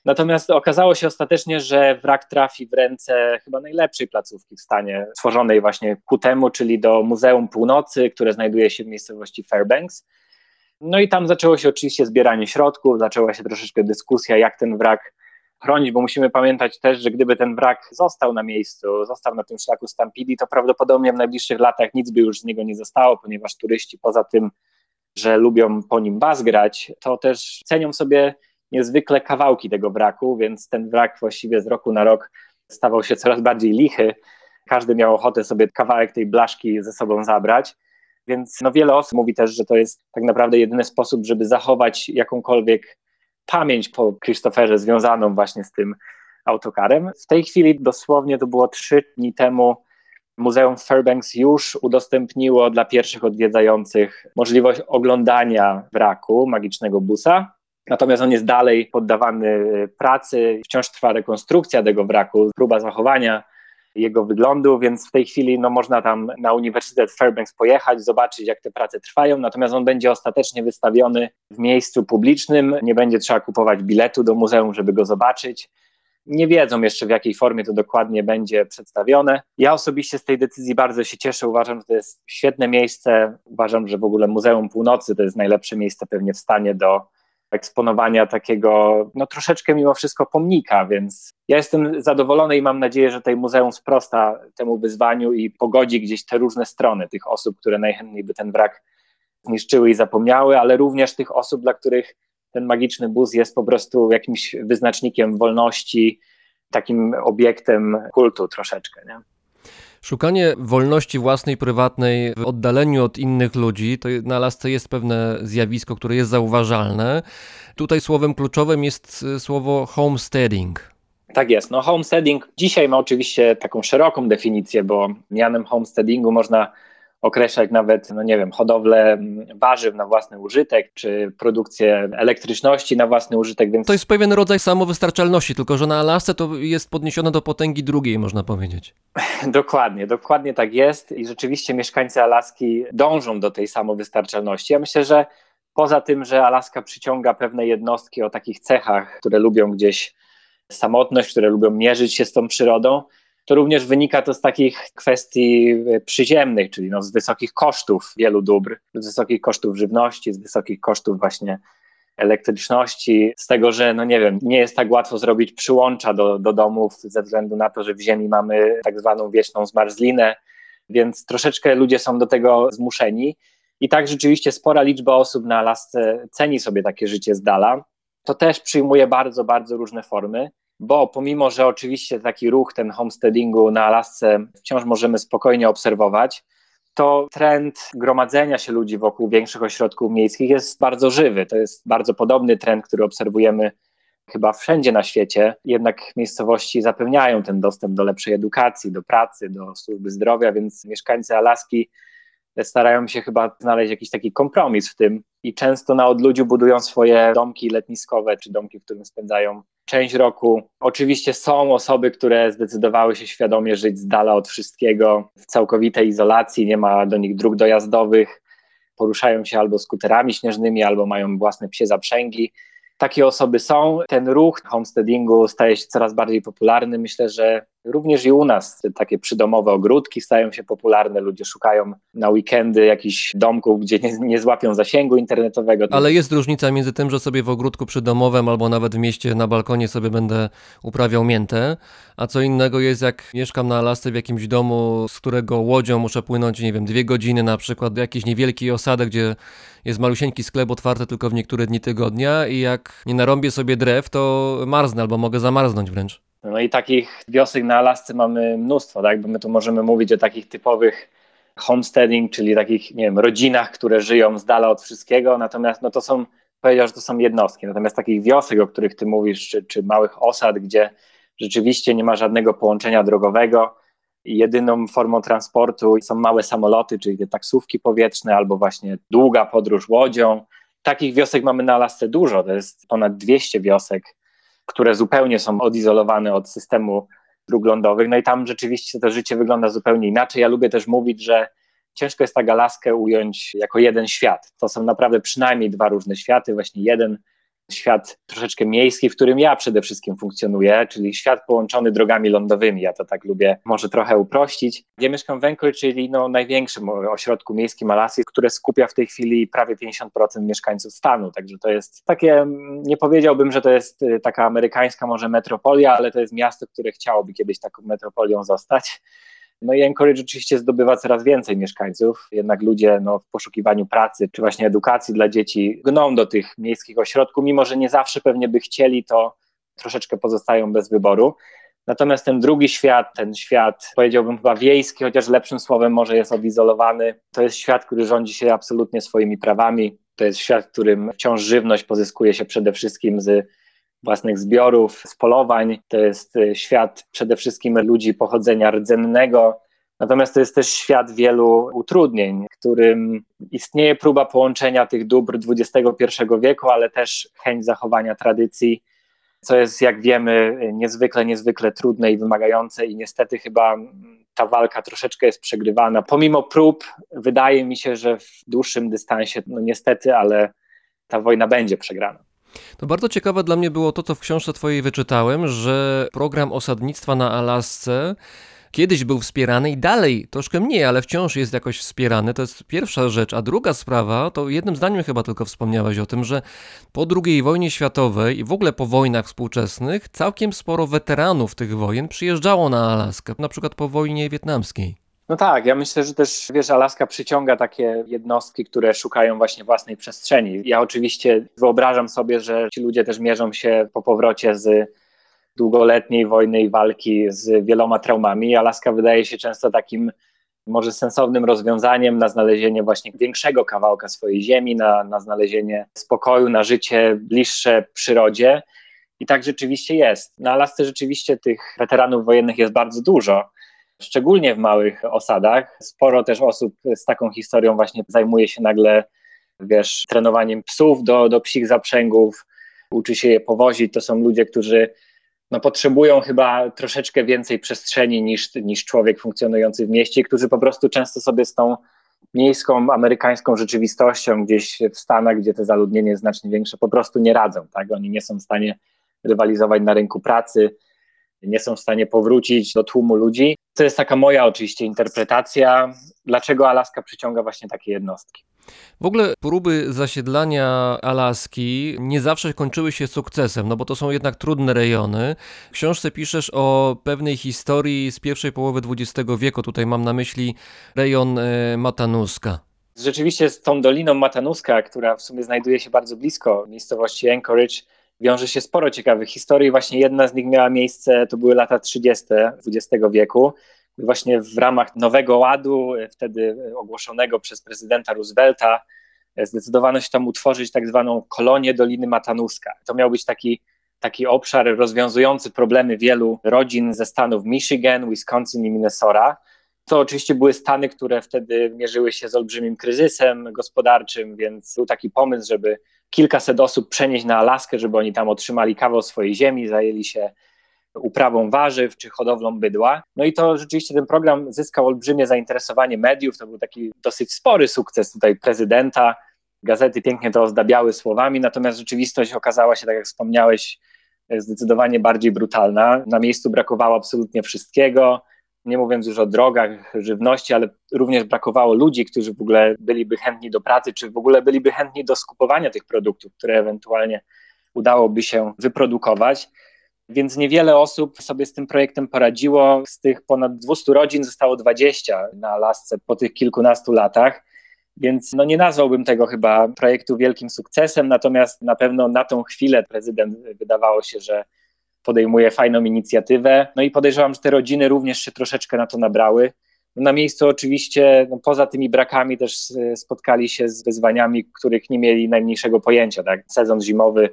Natomiast okazało się ostatecznie, że wrak trafi w ręce chyba najlepszej placówki w stanie, stworzonej właśnie ku temu, czyli do Muzeum Północy, które znajduje się w miejscowości Fairbanks. No i tam zaczęło się oczywiście zbieranie środków, zaczęła się troszeczkę dyskusja, jak ten wrak chronić, bo musimy pamiętać też, że gdyby ten wrak został na miejscu, został na tym szlaku Stampidi, to prawdopodobnie w najbliższych latach nic by już z niego nie zostało, ponieważ turyści poza tym, że lubią po nim bazgrać, to też cenią sobie niezwykle kawałki tego wraku, więc ten wrak właściwie z roku na rok stawał się coraz bardziej lichy. Każdy miał ochotę sobie kawałek tej blaszki ze sobą zabrać. Więc no wiele osób mówi też, że to jest tak naprawdę jedyny sposób, żeby zachować jakąkolwiek pamięć po Christopherze związaną właśnie z tym autokarem. W tej chwili dosłownie to było trzy dni temu Muzeum Fairbanks już udostępniło dla pierwszych odwiedzających możliwość oglądania wraku magicznego busa. Natomiast on jest dalej poddawany pracy, wciąż trwa rekonstrukcja tego wraku, próba zachowania jego wyglądu, więc w tej chwili no, można tam na Uniwersytet Fairbanks pojechać, zobaczyć jak te prace trwają, natomiast on będzie ostatecznie wystawiony w miejscu publicznym, nie będzie trzeba kupować biletu do muzeum, żeby go zobaczyć. Nie wiedzą jeszcze w jakiej formie to dokładnie będzie przedstawione. Ja osobiście z tej decyzji bardzo się cieszę. Uważam, że to jest świetne miejsce. Uważam, że w ogóle Muzeum Północy to jest najlepsze miejsce pewnie w stanie do eksponowania takiego, no troszeczkę mimo wszystko pomnika, więc ja jestem zadowolony i mam nadzieję, że tej muzeum sprosta temu wyzwaniu i pogodzi gdzieś te różne strony tych osób, które najchętniej by ten wrak zniszczyły i zapomniały, ale również tych osób, dla których ten magiczny bus jest po prostu jakimś wyznacznikiem wolności, takim obiektem kultu troszeczkę. Nie? Szukanie wolności własnej, prywatnej w oddaleniu od innych ludzi, to na lasce jest pewne zjawisko, które jest zauważalne. Tutaj słowem kluczowym jest e, słowo homesteading. Tak jest. No homesteading dzisiaj ma oczywiście taką szeroką definicję, bo mianem homesteadingu można określać nawet, no nie wiem, hodowlę warzyw na własny użytek, czy produkcję elektryczności na własny użytek. Więc... To jest pewien rodzaj samowystarczalności, tylko że na Alasce to jest podniesione do potęgi drugiej, można powiedzieć. dokładnie, dokładnie tak jest i rzeczywiście mieszkańcy Alaski dążą do tej samowystarczalności. Ja myślę, że poza tym, że Alaska przyciąga pewne jednostki o takich cechach, które lubią gdzieś samotność, które lubią mierzyć się z tą przyrodą, to również wynika to z takich kwestii e, przyziemnych, czyli no z wysokich kosztów wielu dóbr, z wysokich kosztów żywności, z wysokich kosztów właśnie elektryczności, z tego, że no nie wiem, nie jest tak łatwo zrobić przyłącza do, do domów ze względu na to, że w ziemi mamy tak zwaną wieczną zmarzlinę, więc troszeczkę ludzie są do tego zmuszeni. I tak rzeczywiście spora liczba osób na Alasce ceni sobie takie życie z dala. To też przyjmuje bardzo, bardzo różne formy bo pomimo, że oczywiście taki ruch, ten homesteadingu na Alasce wciąż możemy spokojnie obserwować, to trend gromadzenia się ludzi wokół większych ośrodków miejskich jest bardzo żywy. To jest bardzo podobny trend, który obserwujemy chyba wszędzie na świecie. Jednak miejscowości zapewniają ten dostęp do lepszej edukacji, do pracy, do służby zdrowia, więc mieszkańcy Alaski starają się chyba znaleźć jakiś taki kompromis w tym i często na odludziu budują swoje domki letniskowe czy domki, w którym spędzają część roku. Oczywiście są osoby, które zdecydowały się świadomie żyć z dala od wszystkiego, w całkowitej izolacji, nie ma do nich dróg dojazdowych, poruszają się albo skuterami śnieżnymi, albo mają własne psie zaprzęgi. Takie osoby są. Ten ruch homesteadingu staje się coraz bardziej popularny. Myślę, że również i u nas takie przydomowe ogródki stają się popularne. Ludzie szukają na weekendy jakichś domków, gdzie nie, nie złapią zasięgu internetowego. Ale jest różnica między tym, że sobie w ogródku przydomowym albo nawet w mieście na balkonie sobie będę uprawiał miętę, a co innego jest jak mieszkam na Alasce w jakimś domu, z którego łodzią muszę płynąć, nie wiem, dwie godziny na przykład do jakiejś niewielkiej osady, gdzie jest malusieńki sklep otwarty tylko w niektóre dni tygodnia i jak nie narąbię sobie drew, to marznę albo mogę zamarznąć wręcz. No i takich wiosek na Alasce mamy mnóstwo, tak? Bo my tu możemy mówić o takich typowych homesteading, czyli takich, nie wiem, rodzinach, które żyją z dala od wszystkiego, natomiast no to są, powiedział, że to są jednostki, natomiast takich wiosek, o których ty mówisz, czy, czy małych osad, gdzie rzeczywiście nie ma żadnego połączenia drogowego, jedyną formą transportu są małe samoloty, czyli te taksówki powietrzne, albo właśnie długa podróż łodzią. Takich wiosek mamy na Alasce dużo, to jest ponad 200 wiosek, które zupełnie są odizolowane od systemu dróg lądowych. No i tam rzeczywiście to życie wygląda zupełnie inaczej. Ja lubię też mówić, że ciężko jest tak Alaskę ująć jako jeden świat. To są naprawdę przynajmniej dwa różne światy. Właśnie jeden świat troszeczkę miejski, w którym ja przede wszystkim funkcjonuję, czyli świat połączony drogami lądowymi. Ja to tak lubię może trochę uprościć. Ja mieszkam w Anchorage, czyli no największym ośrodku miejskim Alaski, które skupia w tej chwili prawie 50% mieszkańców stanu. Także to jest takie, nie powiedziałbym, że to jest y, taka amerykańska może metropolia, ale to jest miasto, które chciałoby kiedyś taką metropolią zostać. No i Anchorage oczywiście zdobywa coraz więcej mieszkańców, jednak ludzie no, w poszukiwaniu pracy czy właśnie edukacji dla dzieci gną do tych miejskich ośrodków, mimo że nie zawsze pewnie by chcieli, to troszeczkę pozostają bez wyboru. Natomiast ten drugi świat, ten świat, powiedziałbym chyba wiejski, chociaż lepszym słowem może jest odizolowany, to jest świat, który rządzi się absolutnie swoimi prawami. To jest świat, w którym wciąż żywność pozyskuje się przede wszystkim z własnych zbiorów, z polowań. To jest y, świat przede wszystkim ludzi pochodzenia rdzennego. Natomiast to jest też świat wielu utrudnień, którym istnieje próba połączenia tych dóbr XXI wieku, ale też chęć zachowania tradycji co jest, jak wiemy, niezwykle, niezwykle trudne i wymagające, i niestety chyba ta walka troszeczkę jest przegrywana. Pomimo prób, wydaje mi się, że w dłuższym dystansie, no niestety, ale ta wojna będzie przegrana. To bardzo ciekawe dla mnie było to, co w książce Twojej wyczytałem, że program osadnictwa na Alasce kiedyś był wspierany i dalej troszkę mniej, ale wciąż jest jakoś wspierany. To jest pierwsza rzecz. A druga sprawa, to jednym zdaniem chyba tylko wspomniałeś o tym, że po II wojnie światowej i w ogóle po wojnach współczesnych całkiem sporo weteranów tych wojen przyjeżdżało na Alaskę, na przykład po wojnie wietnamskiej. No tak, ja myślę, że też, wiesz, Alaska przyciąga takie jednostki, które szukają właśnie własnej przestrzeni. Ja oczywiście wyobrażam sobie, że ci ludzie też mierzą się po powrocie z długoletniej wojny i walki z wieloma traumami. Alaska wydaje się często takim może sensownym rozwiązaniem na znalezienie właśnie większego kawałka swojej ziemi, na, na znalezienie spokoju, na życie bliższe przyrodzie. I tak rzeczywiście jest. Na Alasce rzeczywiście tych weteranów wojennych jest bardzo dużo, szczególnie w małych osadach. Sporo też osób z taką historią właśnie zajmuje się nagle, wiesz, trenowaniem psów do, do psich zaprzęgów, uczy się je powozić. To są ludzie, którzy no, potrzebują chyba troszeczkę więcej przestrzeni niż, niż człowiek funkcjonujący w mieście, którzy po prostu często sobie z tą miejską, amerykańską rzeczywistością gdzieś w Stanach, gdzie to zaludnienie jest znacznie większe, po prostu nie radzą. Tak? Oni nie są w stanie rywalizować na rynku pracy, nie są w stanie powrócić do tłumu ludzi. To jest taka moja oczywiście interpretacja, dlaczego Alaska przyciąga właśnie takie jednostki. W ogóle próby zasiedlania Alaski nie zawsze kończyły się sukcesem, no bo to są jednak trudne rejony. W książce piszesz o pewnej historii z pierwszej połowy XX wieku. Tutaj mam na myśli rejon e, Matanuska. Rzeczywiście z tą doliną Matanuska, która w sumie znajduje się bardzo blisko miejscowości Anchorage, wiąże się sporo ciekawych historii. Właśnie jedna z nich miała miejsce, to były lata 30. XX wieku właśnie w ramach Nowego Ładu, e, wtedy ogłoszonego przez prezydenta Roosevelta, e, zdecydowano się tam utworzyć tak zwaną kolonię Doliny Matanuska. To miał być taki, taki obszar rozwiązujący problemy wielu rodzin ze stanów Michigan, Wisconsin i Minnesota. To oczywiście były stany, które wtedy mierzyły się z olbrzymim kryzysem gospodarczym, więc był taki pomysł, żeby kilkaset osób przenieść na Alaskę, żeby oni tam otrzymali kawał swojej ziemi, zajęli się uprawą warzyw czy hodowlą bydła. No i to rzeczywiście ten program zyskał olbrzymie zainteresowanie mediów. To był taki dosyć spory sukces tutaj prezydenta. Gazety pięknie to ozdabiały słowami, natomiast rzeczywistość okazała się, tak jak wspomniałeś, zdecydowanie bardziej brutalna. Na miejscu brakowało absolutnie wszystkiego. Nie mówiąc już o drogach, żywności, ale również brakowało ludzi, którzy w ogóle byliby chętni do pracy, czy w ogóle byliby chętni do skupowania tych produktów, które ewentualnie udałoby się wyprodukować więc niewiele osób sobie z tym projektem poradziło. Z tych ponad 200 rodzin zostało 20 na Alasce po tych kilkunastu latach. Więc no nie nazwałbym tego chyba projektu wielkim sukcesem, natomiast na pewno na tą chwilę prezydent wydawało się, że podejmuje fajną inicjatywę. No i podejrzewam, że te rodziny również się troszeczkę na to nabrały. No na miejscu oczywiście, no poza tymi brakami, też spotkali się z wyzwaniami, których nie mieli najmniejszego pojęcia. Tak? Sezon zimowy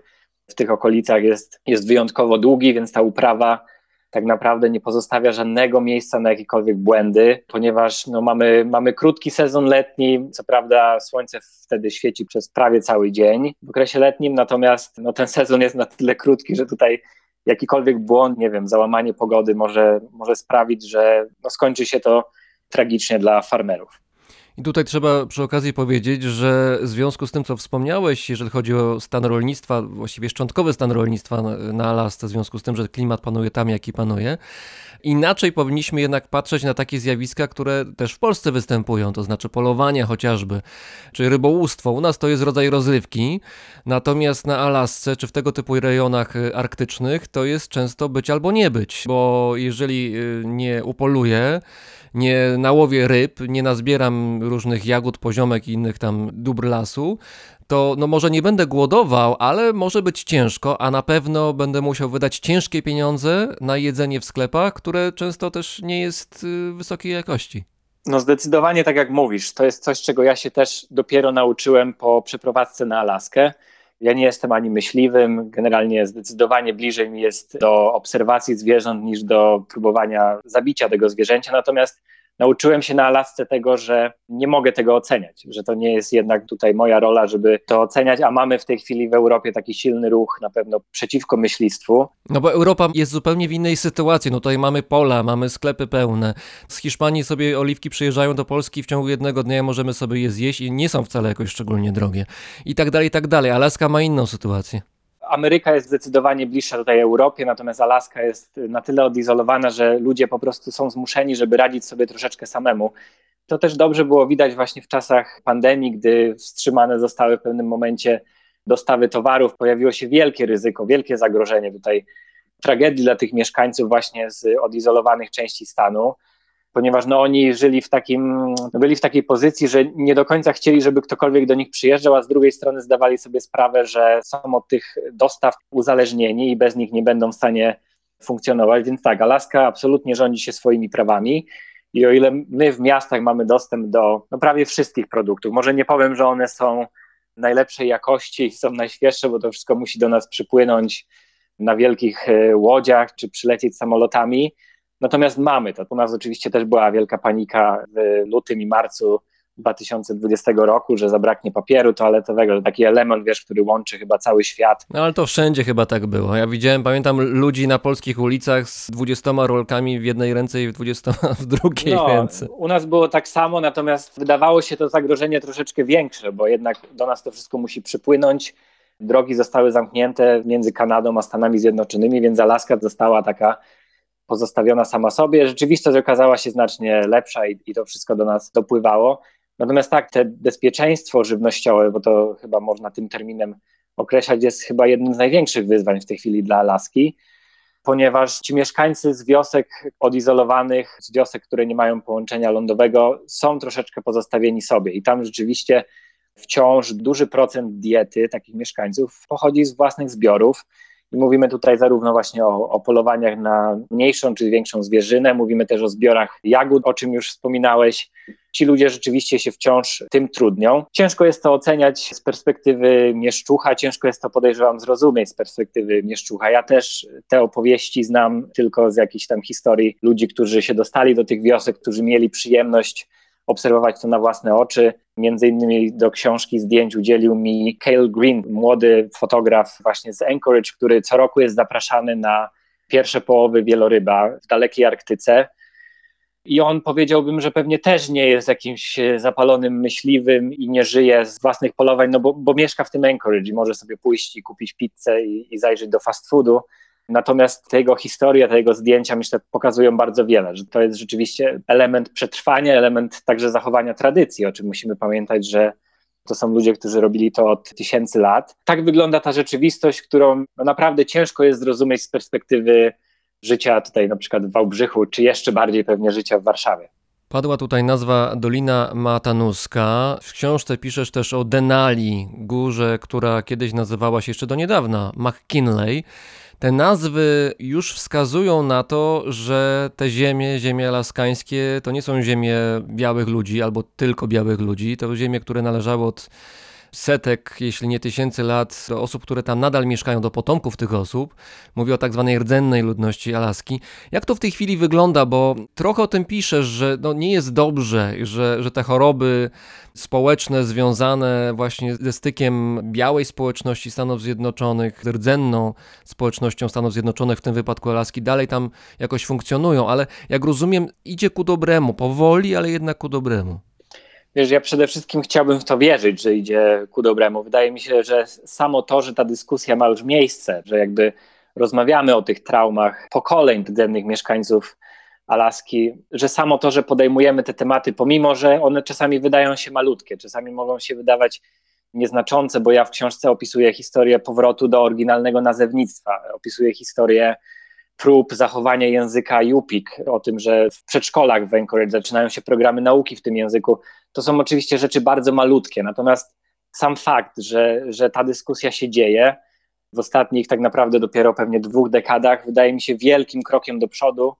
w tych okolicach jest, jest wyjątkowo długi, więc ta uprawa tak naprawdę nie pozostawia żadnego miejsca na jakiekolwiek błędy, ponieważ no, mamy, mamy krótki sezon letni, co prawda słońce wtedy świeci przez prawie cały dzień w okresie letnim, natomiast no, ten sezon jest na tyle krótki, że tutaj jakikolwiek błąd, nie wiem, załamanie pogody może, może sprawić, że no, skończy się to tragicznie dla farmerów. I tutaj trzeba przy okazji powiedzieć, że w związku z tym, co wspomniałeś, jeżeli chodzi o stan rolnictwa, właściwie szczątkowy stan rolnictwa na Alasce, w związku z tym, że klimat panuje tam, jaki panuje, inaczej powinniśmy jednak patrzeć na takie zjawiska, które też w Polsce występują, to znaczy polowanie chociażby, czy rybołówstwo. U nas to jest rodzaj rozrywki, natomiast na Alasce, czy w tego typu rejonach arktycznych, to jest często być albo nie być, bo jeżeli y, nie upoluję, nie nałowię ryb, nie nazbieram różnych jagód, poziomek i innych tam dóbr lasu, to no może nie będę głodował, ale może być ciężko, a na pewno będę musiał wydać ciężkie pieniądze na jedzenie w sklepach, które często też nie jest y, wysokiej jakości. No zdecydowanie tak jak mówisz, to jest coś, czego ja się też dopiero nauczyłem po przeprowadzce na Alaskę. Ja nie jestem ani myśliwym, generalnie zdecydowanie bliżej mi jest do obserwacji zwierząt niż do próbowania zabicia tego zwierzęcia. Natomiast nauczyłem się na Alasce tego, że nie mogę tego oceniać, że to nie jest jednak tutaj moja rola, żeby to oceniać, a mamy w tej chwili w Europie taki silny ruch na pewno przeciwko myślistwu. No bo Europa jest zupełnie w innej sytuacji. No tutaj mamy pola, mamy sklepy pełne. Z Hiszpanii sobie oliwki przyjeżdżają do Polski w ciągu jednego dnia możemy sobie je zjeść i nie są wcale jakoś szczególnie drogie. I tak dalej, i tak dalej. Alaska ma inną sytuację. Ameryka jest zdecydowanie bliższa tutaj Europie, natomiast Alaska jest na tyle odizolowana, że ludzie po prostu są zmuszeni, żeby radzić sobie troszeczkę samemu. To też dobrze było widać właśnie w czasach pandemii, gdy wstrzymane zostały w pewnym momencie dostawy towarów, pojawiło się wielkie ryzyko, wielkie zagrożenie tutaj tragedii dla tych mieszkańców właśnie z odizolowanych części stanu ponieważ no, oni żyli w takim, byli w takiej pozycji, że nie do końca chcieli, żeby ktokolwiek do nich przyjeżdżał, a z drugiej strony zdawali sobie sprawę, że są od tych dostaw uzależnieni i bez nich nie będą w stanie funkcjonować. Więc tak, Alaska absolutnie rządzi się swoimi prawami. I o ile my w miastach mamy dostęp do no, prawie wszystkich produktów, może nie powiem, że one są najlepszej jakości, są najświeższe, bo to wszystko musi do nas przypłynąć na wielkich e, łodziach czy przylecieć samolotami, Natomiast mamy to. U nas oczywiście też była wielka panika w lutym i marcu 2020 roku, że zabraknie papieru toaletowego, że taki element, wiesz, który łączy chyba cały świat. No ale to wszędzie chyba tak było. Ja widziałem, pamiętam ludzi na polskich ulicach z 20 rolkami w jednej ręce i 20 w drugiej no, ręce. U nas było tak samo, natomiast wydawało się to zagrożenie troszeczkę większe, bo jednak do nas to wszystko musi przypłynąć. Drogi zostały zamknięte między Kanadą a Stanami Zjednoczonymi, więc Alaska została taka pozostawiona sama sobie. Rzeczywistość okazała się znacznie lepsza i, i to wszystko do nas dopływało. Natomiast tak, te bezpieczeństwo żywnościowe, bo to chyba można tym terminem określać, jest chyba jednym z największych wyzwań w tej chwili dla Alaski, ponieważ ci mieszkańcy z wiosek odizolowanych, z wiosek, które nie mają połączenia lądowego, są troszeczkę pozostawieni sobie. I tam rzeczywiście wciąż duży procent diety takich mieszkańców pochodzi z własnych zbiorów. Mówimy tutaj zarówno właśnie o, o, polowaniach na mniejszą czy większą zwierzynę, mówimy też o zbiorach jagód, o czym już wspominałeś. Ci ludzie rzeczywiście się wciąż tym trudnią. Ciężko jest to oceniać z perspektywy mieszczucha, ciężko jest to podejrzewam zrozumieć z perspektywy mieszczucha. Ja też te opowieści znam tylko z jakichś tam historii ludzi, którzy się dostali do tych wiosek, którzy mieli przyjemność obserwować to na własne oczy. Między innymi do książki zdjęć udzielił mi Cale Green, młody fotograf właśnie z Anchorage, który co roku jest zapraszany na pierwsze połowy wieloryba w dalekiej Arktyce. I on powiedziałbym, że pewnie też nie jest jakimś zapalonym myśliwym i nie żyje z własnych polowań, no bo, bo mieszka w tym Anchorage i może sobie pójść i kupić pizzę i, i zajrzeć do fast foodu. Natomiast te jego historie, te jego zdjęcia, myślę, pokazują bardzo wiele, że to jest rzeczywiście element przetrwania, element także zachowania tradycji, o czym musimy pamiętać, że to są ludzie, którzy robili to od tysięcy lat. Tak wygląda ta rzeczywistość, którą no naprawdę ciężko jest zrozumieć z perspektywy życia tutaj na przykład w Wałbrzychu, czy jeszcze bardziej pewnie życia w Warszawie. Padła tutaj nazwa Dolina Matanuska. W książce piszesz też o Denali, górze, która kiedyś nazywała się jeszcze do niedawna McKinley. Te nazwy już wskazują na to, że te ziemie, ziemie alaskańskie, to nie są ziemie białych ludzi albo tylko białych ludzi. To ziemie, które należały od setek, jeśli nie tysięcy lat, osób, które tam nadal mieszkają, do potomków tych osób. Mówię o tak zwanej rdzennej ludności Alaski. Jak to w tej chwili wygląda? Bo trochę o tym piszesz, że no nie jest dobrze, że, że te choroby społeczne związane właśnie ze stykiem białej społeczności Stanów Zjednoczonych, rdzenną społecznością Stanów Zjednoczonych, w tym wypadku Alaski, dalej tam jakoś funkcjonują, ale jak rozumiem, idzie ku dobremu, powoli, ale jednak ku dobremu. Wiesz, ja przede wszystkim chciałbym w to wierzyć, że idzie ku dobremu. Wydaje mi się, że samo to, że ta dyskusja ma już miejsce, że jakby rozmawiamy o tych traumach pokoleń rdzennych mieszkańców Alaski, że samo to, że podejmujemy te tematy, pomimo że one czasami wydają się malutkie, czasami mogą się wydawać nieznaczące, bo ja w książce opisuję historię powrotu do oryginalnego nazewnictwa, opisuję historię prób zachowania języka Yupik, o tym, że w przedszkolach w Anchorage zaczynają się programy nauki w tym języku. To są oczywiście rzeczy bardzo malutkie, natomiast sam fakt, że, że ta dyskusja się dzieje w ostatnich tak naprawdę dopiero pewnie dwóch dekadach, wydaje mi się wielkim krokiem do przodu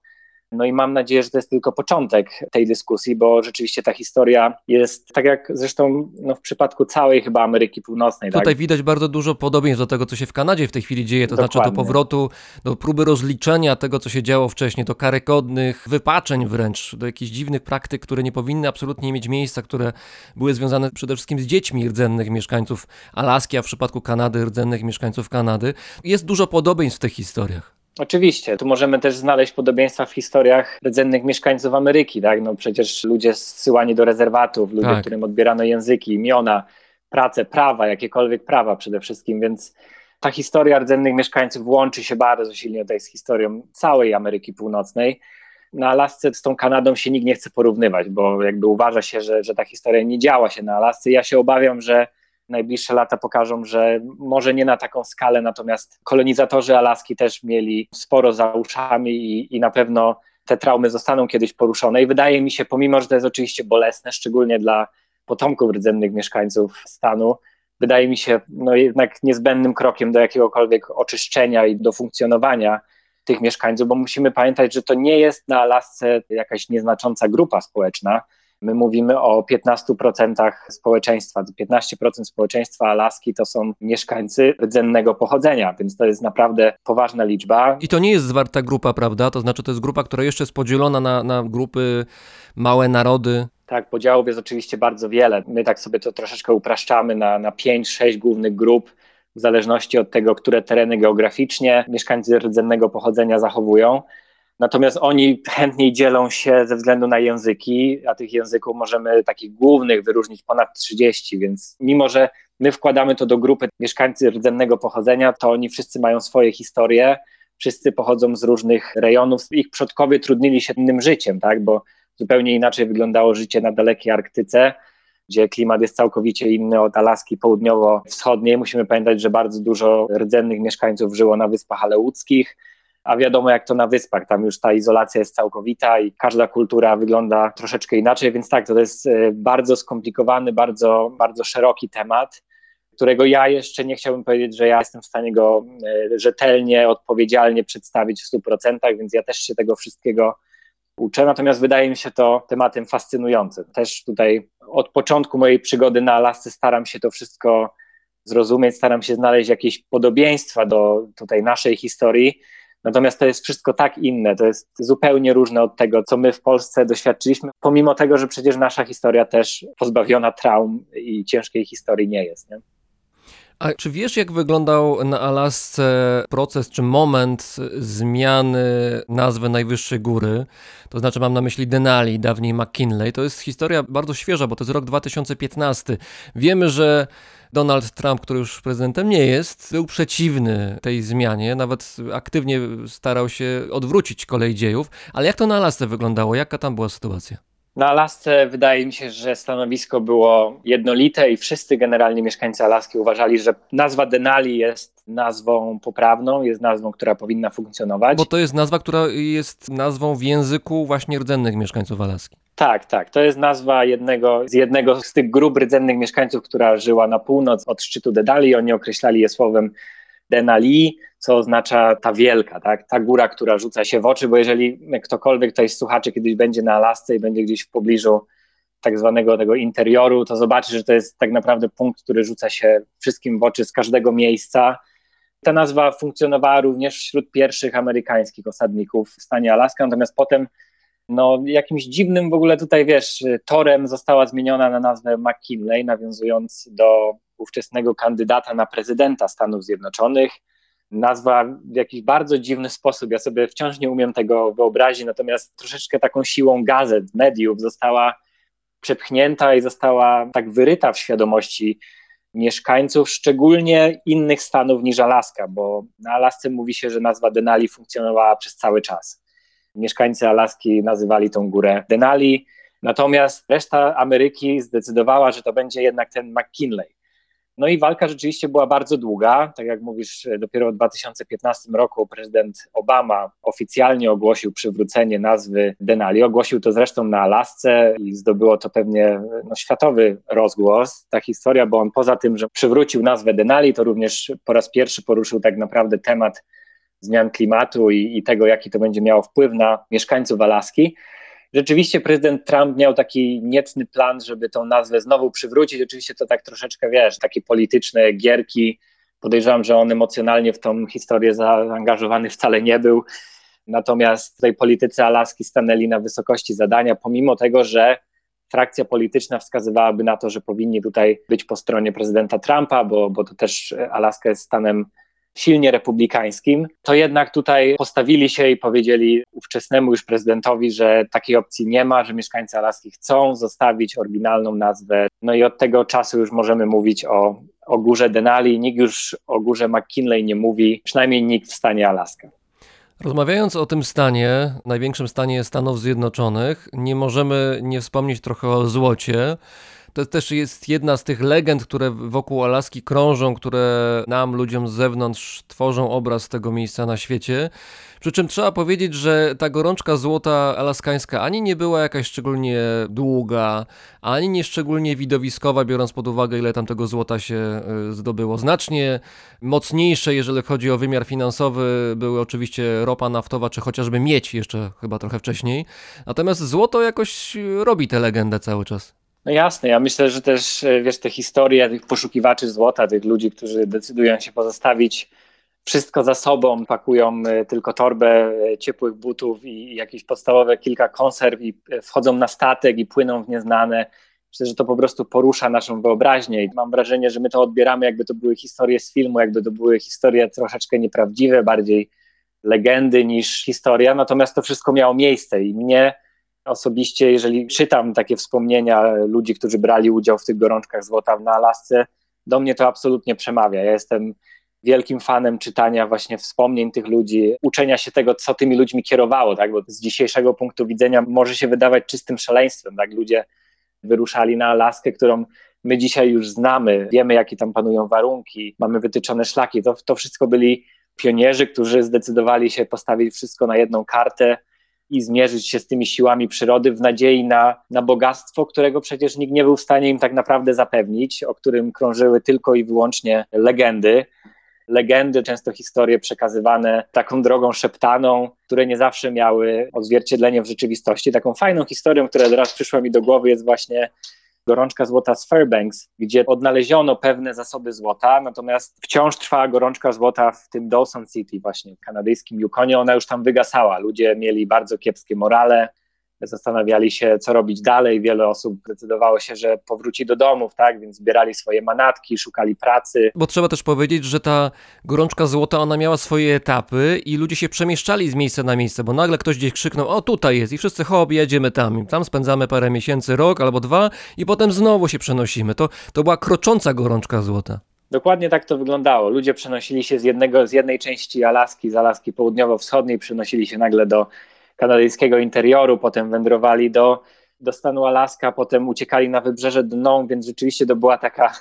no i mam nadzieję, że to jest tylko początek tej dyskusji, bo rzeczywiście ta historia jest, tak jak zresztą no, w przypadku całej chyba Ameryki Północnej. Tutaj tak? widać bardzo dużo podobieństw do tego, co się w Kanadzie w tej chwili dzieje, to Dokładnie. znaczy do powrotu, do próby rozliczenia tego, co się działo wcześniej, do karygodnych wypaczeń wręcz, do jakichś dziwnych praktyk, które nie powinny absolutnie mieć miejsca, które były związane przede wszystkim z dziećmi rdzennych mieszkańców Alaski, a w przypadku Kanady rdzennych mieszkańców Kanady. Jest dużo podobieństw w tych historiach. Oczywiście, tu możemy też znaleźć podobieństwa w historiach rdzennych mieszkańców Ameryki, tak? No przecież ludzie zsyłani do rezerwatów, ludzie, tak. którym odbierano języki, imiona, pracę, prawa, jakiekolwiek prawa przede wszystkim, więc ta historia rdzennych mieszkańców łączy się bardzo silnie tutaj z historią całej Ameryki Północnej. Na Alasce z tą Kanadą się nikt nie chce porównywać, bo jakby uważa się, że, że ta historia nie działa się na Alasce. Ja się obawiam, że najbliższe lata pokażą, że może nie na taką skalę, natomiast kolonizatorzy Alaski też mieli sporo za uszami i, i na pewno te traumy zostaną kiedyś poruszone. I wydaje mi się, pomimo że to jest oczywiście bolesne, szczególnie dla potomków rdzennych mieszkańców stanu, wydaje mi się no jednak niezbędnym krokiem do jakiegokolwiek oczyszczenia i do funkcjonowania tych mieszkańców, bo musimy pamiętać, że to nie jest na Alasce jakaś nieznacząca grupa społeczna. My mówimy o 15% społeczeństwa. 15% społeczeństwa Alaski to są mieszkańcy rdzennego pochodzenia, więc to jest naprawdę poważna liczba. I to nie jest zwarta grupa, prawda? To znaczy, to jest grupa, która jeszcze jest podzielona na, na grupy, małe narody. Tak, podziałów jest oczywiście bardzo wiele. My tak sobie to troszeczkę upraszczamy na, na 5-6 głównych grup, w zależności od tego, które tereny geograficznie mieszkańcy rdzennego pochodzenia zachowują. Natomiast oni chętniej dzielą się ze względu na języki, a tych języków możemy takich głównych wyróżnić ponad 30, więc mimo, że my wkładamy to do grupy mieszkańcy rdzennego pochodzenia, to oni wszyscy mają swoje historie, wszyscy pochodzą z różnych rejonów, ich przodkowie trudnili się innym życiem, tak, bo zupełnie inaczej wyglądało życie na dalekiej Arktyce, gdzie klimat jest całkowicie inny od Alaski południowo-wschodniej. Musimy pamiętać, że bardzo dużo rdzennych mieszkańców żyło na Wyspach Aleuckich, a wiadomo jak to na wyspach, tam już ta izolacja jest całkowita i każda kultura wygląda troszeczkę inaczej, więc tak, to jest e, bardzo skomplikowany, bardzo, bardzo szeroki temat, którego ja jeszcze nie chciałbym powiedzieć, że ja jestem w stanie go e, rzetelnie, odpowiedzialnie przedstawić w 100%, więc ja też się tego wszystkiego uczę, natomiast wydaje mi się to tematem fascynującym. Też tutaj od początku mojej przygody na Alasce staram się to wszystko zrozumieć, staram się znaleźć jakieś podobieństwa do tutaj naszej historii, Natomiast to jest wszystko tak inne, to jest zupełnie różne od tego, co my w Polsce doświadczyliśmy, pomimo tego, że przecież nasza historia też pozbawiona traum i ciężkiej historii nie jest. Nie? A czy wiesz, jak wyglądał na Alasce proces czy moment zmiany nazwy najwyższej góry? To znaczy, mam na myśli Denali, dawniej McKinley. To jest historia bardzo świeża, bo to jest rok 2015. Wiemy, że Donald Trump, który już prezydentem nie jest, był przeciwny tej zmianie, nawet aktywnie starał się odwrócić kolej dziejów. Ale jak to na Alasce wyglądało? Jaka tam była sytuacja? Na Alasce wydaje mi się, że stanowisko było jednolite i wszyscy generalnie mieszkańcy Alaski uważali, że nazwa Denali jest nazwą poprawną, jest nazwą, która powinna funkcjonować. Bo to jest nazwa, która jest nazwą w języku właśnie rdzennych mieszkańców Alaski. Tak, tak. To jest nazwa jednego z jednego z tych grup rdzennych mieszkańców, która żyła na północ od szczytu Denali. Oni określali je słowem Denali, co oznacza ta wielka, tak? ta góra, która rzuca się w oczy, bo jeżeli ktokolwiek tutaj z słuchaczy kiedyś będzie na Alasce i będzie gdzieś w pobliżu tak zwanego tego interioru, to zobaczy, że to jest tak naprawdę punkt, który rzuca się wszystkim w oczy z każdego miejsca. Ta nazwa funkcjonowała również wśród pierwszych amerykańskich osadników w stanie Alaska, natomiast potem no, jakimś dziwnym w ogóle tutaj, wiesz, torem została zmieniona na nazwę McKinley, nawiązując do ówczesnego kandydata na prezydenta Stanów Zjednoczonych. Nazwa w jakiś bardzo dziwny sposób, ja sobie wciąż nie umiem tego wyobrazić, natomiast troszeczkę taką siłą gazet, mediów została przepchnięta i została tak wyryta w świadomości mieszkańców, szczególnie innych stanów niż Alaska, bo na Alasce mówi się, że nazwa Denali funkcjonowała przez cały czas. Mieszkańcy Alaski nazywali tą górę Denali, natomiast reszta Ameryki zdecydowała, że to będzie jednak ten McKinley. No i walka rzeczywiście była bardzo długa. Tak jak mówisz, dopiero w 2015 roku prezydent Obama oficjalnie ogłosił przywrócenie nazwy Denali. Ogłosił to zresztą na Alasce i zdobyło to pewnie no, światowy rozgłos. Ta historia, bo on poza tym, że przywrócił nazwę Denali, to również po raz pierwszy poruszył tak naprawdę temat zmian klimatu i, i tego, jaki to będzie miało wpływ na mieszkańców Alaski rzeczywiście prezydent Trump miał taki niecny plan, żeby tą nazwę znowu przywrócić. Oczywiście to tak troszeczkę, wiesz, takie polityczne gierki. Podejrzewam, że on emocjonalnie w tą historię zaangażowany wcale nie był. Natomiast tutaj politycy Alaski stanęli na wysokości zadania, pomimo tego, że frakcja polityczna wskazywałaby na to, że powinni tutaj być po stronie prezydenta Trumpa, bo, bo to też Alaska jest stanem silnie republikańskim, to jednak tutaj postawili się i powiedzieli ówczesnemu już prezydentowi, że takiej opcji nie ma, że mieszkańcy Alaski chcą zostawić oryginalną nazwę. No i od tego czasu już możemy mówić o, o górze Denali. Nikt już o górze McKinley nie mówi, przynajmniej nikt w stanie Alaska. Rozmawiając o tym stanie, największym stanie Stanów Zjednoczonych, nie możemy nie wspomnieć trochę o złocie. To też jest jedna z tych legend, które wokół Alaski krążą, które nam, ludziom z zewnątrz, tworzą obraz tego miejsca na świecie. Przy czym trzeba powiedzieć, że ta gorączka złota alaskańska ani nie była jakaś szczególnie długa, ani nie szczególnie widowiskowa, biorąc pod uwagę, ile tam tego złota się y, zdobyło. Znacznie mocniejsze, jeżeli chodzi o wymiar finansowy, były oczywiście ropa naftowa, czy chociażby miedź jeszcze chyba trochę wcześniej. Natomiast złoto jakoś robi tę legendę cały czas. No jasne, ja myślę, że też, e, wiesz, te historie tych poszukiwaczy złota, tych ludzi, którzy decydują się pozostawić wszystko za sobą, pakują e, tylko torbę e, ciepłych butów i jakieś podstawowe kilka konserw i wchodzą na statek i płyną w nieznane. Myślę, że to po prostu porusza naszą wyobraźnię i mam wrażenie, że my to odbieramy jakby to były historie z filmu, jakby to były historie troszeczkę nieprawdziwe, bardziej legendy niż historia, natomiast to wszystko miało miejsce i mnie Osobiście, jeżeli czytam takie wspomnienia ludzi, którzy brali udział w tych gorączkach złota na Alasce, do mnie to absolutnie przemawia. Ja jestem wielkim fanem czytania właśnie wspomnień tych ludzi, uczenia się tego, co tymi ludźmi kierowało, tak? bo z dzisiejszego punktu widzenia może się wydawać czystym szaleństwem. Tak? Ludzie wyruszali na Alaskę, którą my dzisiaj już znamy, wiemy, jakie tam panują warunki, mamy wytyczone szlaki. To, to wszystko byli pionierzy, którzy zdecydowali się postawić wszystko na jedną kartę, i zmierzyć się z tymi siłami przyrody w nadziei na, na bogactwo, którego przecież nikt nie był w stanie im tak naprawdę zapewnić, o którym krążyły tylko i wyłącznie legendy. Legendy, często historie przekazywane taką drogą szeptaną, które nie zawsze miały odzwierciedlenie w rzeczywistości. Taką fajną historią, która teraz przyszła mi do głowy, jest właśnie gorączka złota z Fairbanks, gdzie odnaleziono pewne zasoby złota, natomiast wciąż trwała gorączka złota w tym Dawson City, właśnie w kanadyjskim Yukonie. Ona już tam wygasała. Ludzie mieli bardzo kiepskie morale, zastanawiali się, co robić dalej. Wiele osób decydowało się, że powróci do domów, tak, więc zbierali swoje manatki, szukali pracy. Bo trzeba też powiedzieć, że ta gorączka złota, ona miała swoje etapy i ludzie się przemieszczali z miejsca na miejsce, bo nagle ktoś gdzieś krzyknął, o tutaj jest i wszyscy hop, jedziemy tam. Tam spędzamy parę miesięcy, rok albo dwa i potem znowu się przenosimy. To, to była krocząca gorączka złota. Dokładnie tak to wyglądało. Ludzie przenosili się z, jednego, z jednej części Alaski, z Alaski południowo-wschodniej, przenosili się nagle do kanadyjskiego interioru, potem wędrowali do, do stanu Alaska, potem uciekali na wybrzeże dną, więc rzeczywiście to była taka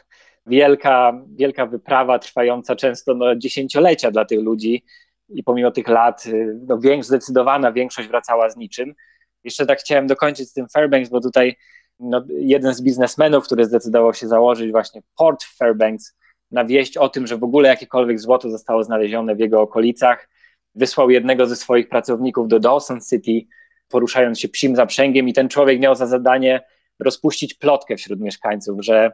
wielka, wielka wyprawa trwająca często no, dziesięciolecia dla tych ludzi i pomimo tych lat no, większość, zdecydowana większość wracała z niczym. Jeszcze tak chciałem dokończyć z tym Fairbanks, bo tutaj no, jeden z biznesmenów, który zdecydował się założyć właśnie port Fairbanks na wieść o tym, że w ogóle jakiekolwiek złoto zostało znalezione w jego okolicach, wysłał jednego ze swoich pracowników do Dawson City, poruszając się psim zaprzęgiem i ten człowiek miał za zadanie rozpuścić plotkę wśród mieszkańców, że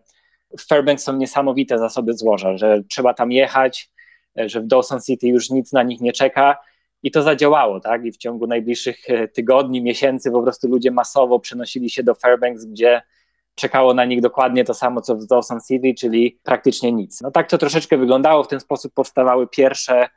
w Fairbanks są niesamowite zasoby złoża, że trzeba tam jechać, że w Dawson City już nic na nich nie czeka i to zadziałało, tak? I w ciągu najbliższych e, tygodni, miesięcy po prostu ludzie masowo przenosili się do Fairbanks, gdzie czekało na nich dokładnie to samo, co w Dawson City, czyli praktycznie nic. No tak to troszeczkę wyglądało, w ten sposób powstawały pierwsze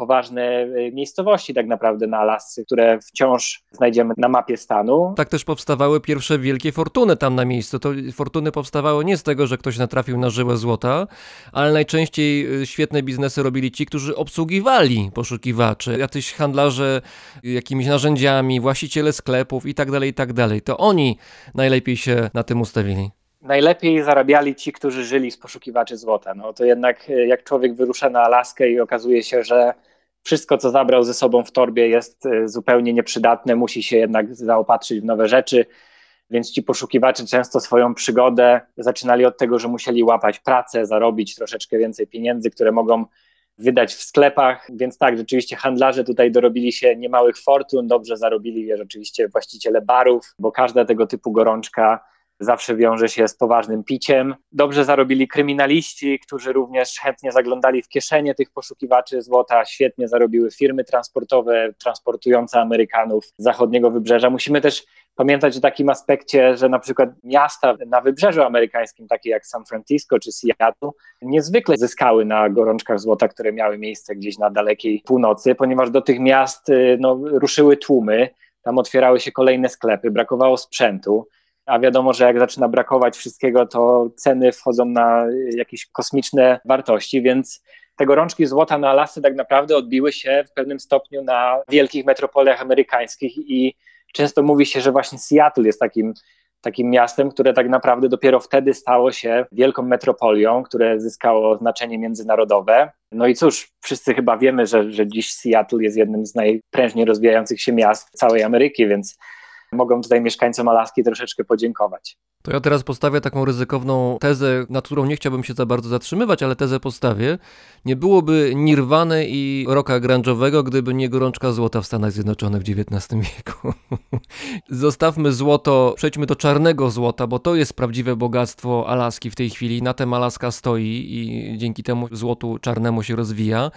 poważne y, miejscowości tak naprawdę na Alasce, które wciąż znajdziemy na mapie stanu. Tak też powstawały pierwsze wielkie fortuny tam na miejscu. To fortuny powstawały nie z tego, że ktoś natrafił na żyłę złota, ale najczęściej y, świetne biznesy robili ci, którzy obsługiwali poszukiwaczy, jacyś handlarze jakimiś narzędziami, właściciele sklepów i tak dalej, i tak dalej. To oni najlepiej się na tym ustawili. najlepiej zarabiali ci, którzy żyli z poszukiwaczy złota. No to jednak e, jak człowiek wyrusza na Alaskę i okazuje się, że wszystko, co zabrał ze sobą w torbie, jest e, zupełnie nieprzydatne, musi się jednak zaopatrzyć w nowe rzeczy. Więc ci poszukiwacze często swoją przygodę zaczynali od tego, że musieli łapać pracę, zarobić troszeczkę więcej pieniędzy, które mogą wydać w sklepach. Więc tak, rzeczywiście handlarze tutaj dorobili się niemałych fortun, dobrze zarobili je rzeczywiście właściciele barów, bo każda tego typu gorączka zawsze wiąże się z poważnym piciem. Dobrze zarobili kryminaliści, którzy również chętnie zaglądali w kieszenie tych poszukiwaczy złota. Świetnie zarobiły firmy transportowe transportujące Amerykanów z zachodniego wybrzeża. Musimy też pamiętać o takim aspekcie, że na przykład miasta na wybrzeżu amerykańskim, takie jak San Francisco czy Seattle, niezwykle zyskały na gorączkach złota, które miały miejsce gdzieś na dalekiej północy, ponieważ do tych miast y, no, ruszyły tłumy, tam otwierały się kolejne sklepy, brakowało sprzętu a wiadomo, że jak zaczyna brakować wszystkiego, to ceny wchodzą na jakieś kosmiczne wartości, więc te gorączki złota na Alasce tak naprawdę odbiły się w pewnym stopniu na wielkich metropoliach amerykańskich i często mówi się, że właśnie Seattle jest takim, takim miastem, które tak naprawdę dopiero wtedy stało się wielką metropolią, które zyskało znaczenie międzynarodowe. No i cóż, wszyscy chyba wiemy, że, że dziś Seattle jest jednym z najprężniej rozwijających się miast całej Ameryki, więc mogą tutaj mieszkańcom Alaski troszeczkę podziękować. To ja teraz postawię taką ryzykowną tezę, nad którą nie chciałbym się za bardzo zatrzymywać, ale tezę postawię. Nie byłoby Nirwany i roka grunge'owego, gdyby nie gorączka złota w Stanach Zjednoczonych w XIX wieku. Zostawmy złoto, przejdźmy do czarnego złota, bo to jest prawdziwe bogactwo Alaski w tej chwili. Na tym Alaska stoi i dzięki temu złotu czarnemu się rozwija.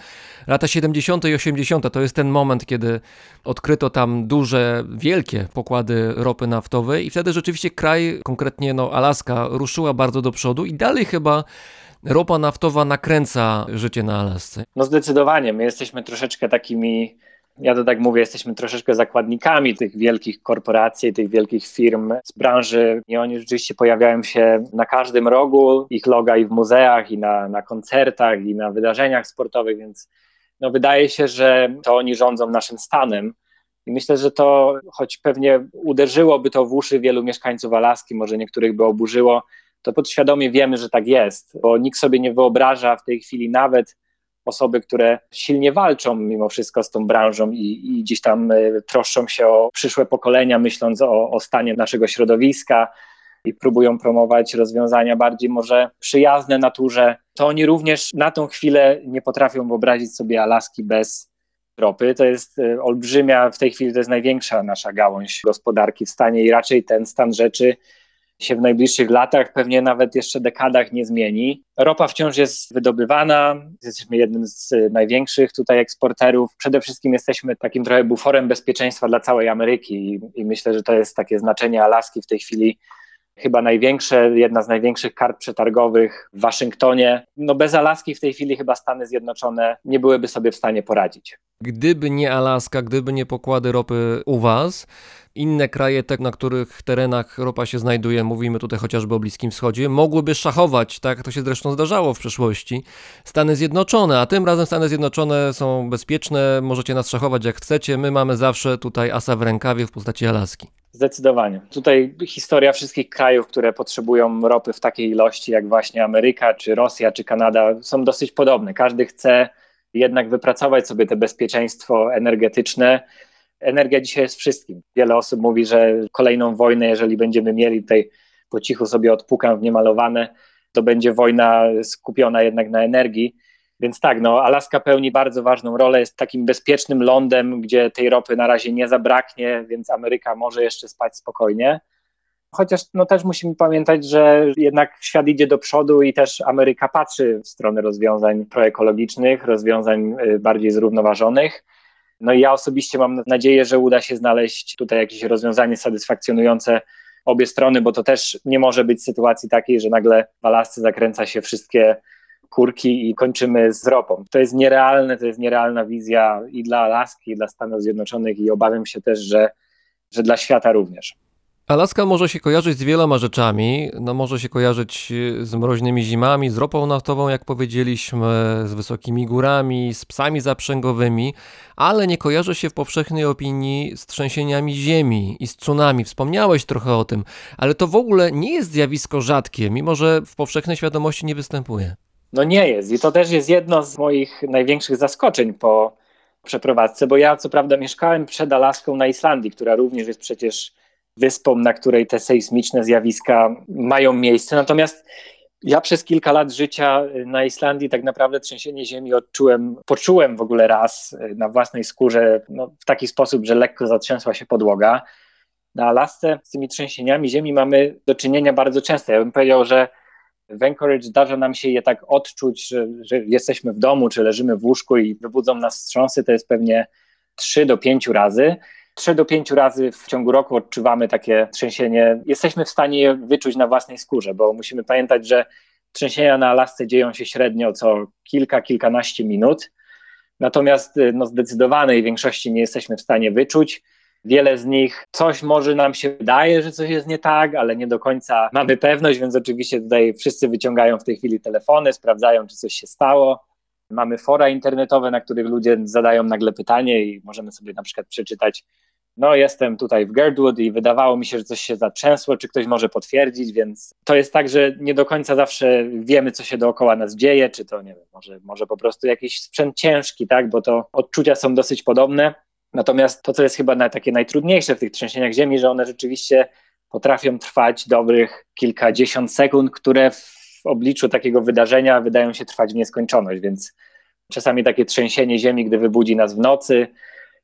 Lata 70. i 80. to jest ten moment, kiedy odkryto tam duże, wielkie pokłady ropy naftowej i wtedy rzeczywiście kraj, konkretnie no Alaska, ruszyła bardzo do przodu i dalej chyba ropa naftowa nakręca życie na Alasce. No zdecydowanie, my jesteśmy troszeczkę takimi ja to tak mówię, jesteśmy troszeczkę zakładnikami tych wielkich korporacji, tych wielkich firm z branży i oni rzeczywiście pojawiają się na każdym rogu, ich loga i w muzeach, i na, na koncertach, i na wydarzeniach sportowych, więc no wydaje się, że to oni rządzą naszym stanem. I myślę, że to, choć pewnie uderzyłoby to w uszy wielu mieszkańców Alaski, może niektórych by oburzyło, to podświadomie wiemy, że tak jest, bo nikt sobie nie wyobraża w tej chwili nawet osoby, które silnie walczą mimo wszystko z tą branżą i, i gdzieś tam e, troszczą się o przyszłe pokolenia, myśląc o, o stanie naszego środowiska i próbują promować rozwiązania bardziej może przyjazne naturze, to oni również na tą chwilę nie potrafią wyobrazić sobie Alaski bez ropy. To jest e, olbrzymia, w tej chwili to jest największa nasza gałąź gospodarki w stanie i raczej ten stan rzeczy się w najbliższych latach, pewnie nawet jeszcze dekadach nie zmieni. Ropa wciąż jest wydobywana, jesteśmy jednym z największych tutaj eksporterów. Przede wszystkim jesteśmy takim trochę buforem bezpieczeństwa dla całej Ameryki i, i myślę, że to jest takie znaczenie Alaski w tej chwili chyba największe, jedna z największych kart przetargowych w Waszyngtonie. No bez Alaski w tej chwili chyba Stany Zjednoczone nie byłyby sobie w stanie poradzić. Gdyby nie Alaska, gdyby nie pokłady ropy u Was, inne kraje, te, na których terenach ropa się znajduje, mówimy tutaj chociażby o Bliskim Wschodzie, mogłyby szachować, tak to się zresztą zdarzało w przeszłości, Stany Zjednoczone, a tym razem Stany Zjednoczone są bezpieczne, możecie nas szachować jak chcecie, my mamy zawsze tutaj asa w rękawie w postaci Alaski. Zdecydowanie. Tutaj historia wszystkich krajów, które potrzebują ropy w takiej ilości, jak właśnie Ameryka, czy Rosja, czy Kanada, są dosyć podobne. Każdy chce jednak wypracować sobie te bezpieczeństwo energetyczne. Energia dzisiaj jest wszystkim. Wiele osób mówi, że kolejną wojnę, jeżeli będziemy mieli tutaj po cichu sobie odpukam w niemalowane, to będzie wojna skupiona jednak na energii. Więc tak, no, Alaska pełni bardzo ważną rolę, jest takim bezpiecznym lądem, gdzie tej ropy na razie nie zabraknie, więc Ameryka może jeszcze spać spokojnie. Chociaż no, też musimy pamiętać, że jednak świat idzie do przodu i też Ameryka patrzy w stronę rozwiązań proekologicznych, rozwiązań y, bardziej zrównoważonych. No i ja osobiście mam nadzieję, że uda się znaleźć tutaj jakieś rozwiązanie satysfakcjonujące obie strony, bo to też nie może być sytuacji takiej, że nagle w Alasce zakręca się wszystkie kurki i kończymy z ropą. To jest nierealne, to jest nierealna wizja i dla Alaski, i dla Stanów Zjednoczonych i obawiam się też, że, że dla świata również. Alaska może się kojarzyć z wieloma rzeczami. No, może się kojarzyć e, z mroźnymi zimami, z ropą naftową, jak powiedzieliśmy, z wysokimi górami, z psami zaprzęgowymi, ale nie kojarzy się w powszechnej opinii z trzęsieniami ziemi i z tsunami. Wspomniałeś trochę o tym, ale to w ogóle nie jest zjawisko rzadkie, mimo że w powszechnej świadomości nie występuje. No nie jest i to też jest jedno z moich największych zaskoczeń po przeprowadzce, bo ja co prawda mieszkałem przed Alaską na Islandii, która również jest przecież wyspą, na której te sejsmiczne zjawiska mają miejsce. Natomiast ja przez kilka lat życia na Islandii tak naprawdę trzęsienie ziemi odczułem, poczułem w ogóle raz na własnej skórze no, w taki sposób, że lekko zatrzęsła się podłoga. Na Alasce z tymi trzęsieniami ziemi mamy do czynienia bardzo często. Ja bym powiedział, że w Anchorage zdarza nam się je tak odczuć, że, że jesteśmy w domu, czy leżymy w łóżku i wybudzą nas wstrząsy, to jest pewnie 3 do 5 razy. 3 do 5 razy w ciągu roku odczuwamy takie trzęsienie. Jesteśmy w stanie je wyczuć na własnej skórze, bo musimy pamiętać, że trzęsienia na Alasce dzieją się średnio co kilka, kilkanaście minut. Natomiast no, zdecydowanej większości nie jesteśmy w stanie wyczuć. Wiele z nich coś może nam się wydaje, że coś jest nie tak, ale nie do końca mamy pewność, więc oczywiście tutaj wszyscy wyciągają w tej chwili telefony, sprawdzają, czy coś się stało. Mamy fora internetowe, na których ludzie zadają nagle pytanie i możemy sobie na przykład przeczytać, no jestem tutaj w Girdwood i wydawało mi się, że coś się zatrzęsło, czy ktoś może potwierdzić, więc to jest tak, że nie do końca zawsze wiemy, co się dookoła nas dzieje, czy to, nie wiem, może, może po prostu jakiś sprzęt ciężki, tak, bo to odczucia są dosyć podobne. Natomiast to, co jest chyba takie najtrudniejsze w tych trzęsieniach ziemi, że one rzeczywiście potrafią trwać dobrych kilkadziesiąt sekund, które w obliczu takiego wydarzenia wydają się trwać w nieskończoność, więc czasami takie trzęsienie ziemi, gdy wybudzi nas w nocy,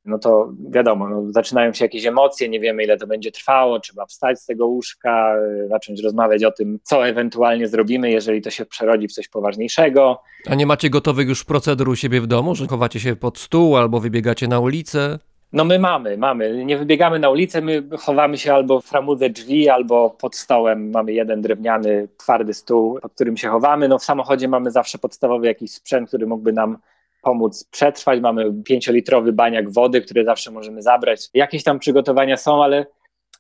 no to wiadomo, no, zaczynają się jakieś emocje, nie wiemy ile to będzie trwało, trzeba wstać z tego łóżka, zacząć rozmawiać o tym, co ewentualnie zrobimy, jeżeli to się przerodzi w coś poważniejszego. A nie macie gotowych już procedur u siebie w domu, że chowacie się pod stół albo wybiegacie na ulicę? No my mamy, mamy. Nie wybiegamy na ulicę, my chowamy się albo w framudze drzwi, albo pod stołem. Mamy jeden drewniany, twardy stół, pod którym się chowamy. No w samochodzie mamy zawsze podstawowy jakiś sprzęt, który mógłby nam pomóc przetrwać. Mamy pięciolitrowy baniak wody, który zawsze możemy zabrać. Jakieś tam przygotowania są, ale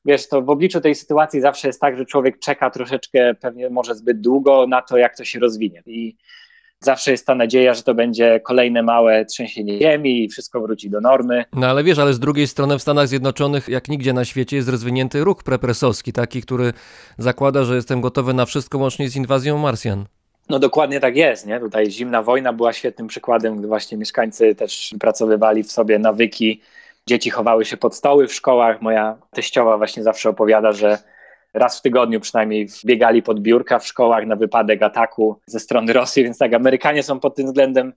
wiesz, to w obliczu tej sytuacji zawsze jest tak, że człowiek czeka troszeczkę, pewnie może zbyt długo na to, jak to się rozwinie. I zawsze jest ta nadzieja, że to będzie kolejne małe trzęsienie ziemi i wszystko wróci do normy. No ale wiesz, ale z drugiej strony w Stanach Zjednoczonych, jak nigdzie na świecie, jest rozwinięty ruch prepresowski, taki, który zakłada, że jestem gotowy na wszystko łącznie z inwazją Marsjan. No dokładnie tak jest, nie? Tutaj zimna wojna była świetnym przykładem, gdy właśnie mieszkańcy też pracowywali w sobie nawyki. Dzieci chowały się pod stoły w szkołach. Moja teściowa właśnie zawsze opowiada, że raz w tygodniu przynajmniej biegali pod biurka w szkołach na wypadek ataku ze strony Rosji, więc tak, Amerykanie są pod tym względem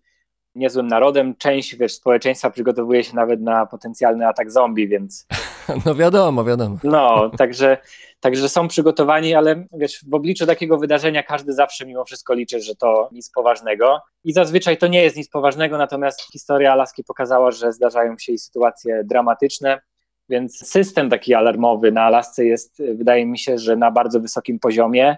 niezłym narodem. Część wiesz, społeczeństwa przygotowuje się nawet na potencjalny atak zombie, więc. No wiadomo, wiadomo. No, także, także są przygotowani, ale wiesz, w obliczu takiego wydarzenia każdy zawsze mimo wszystko liczy, że to nic poważnego. I zazwyczaj to nie jest nic poważnego, natomiast historia Alaski pokazała, że zdarzają się i sytuacje dramatyczne. Więc system taki alarmowy na Alasce jest, wydaje mi się, że na bardzo wysokim poziomie.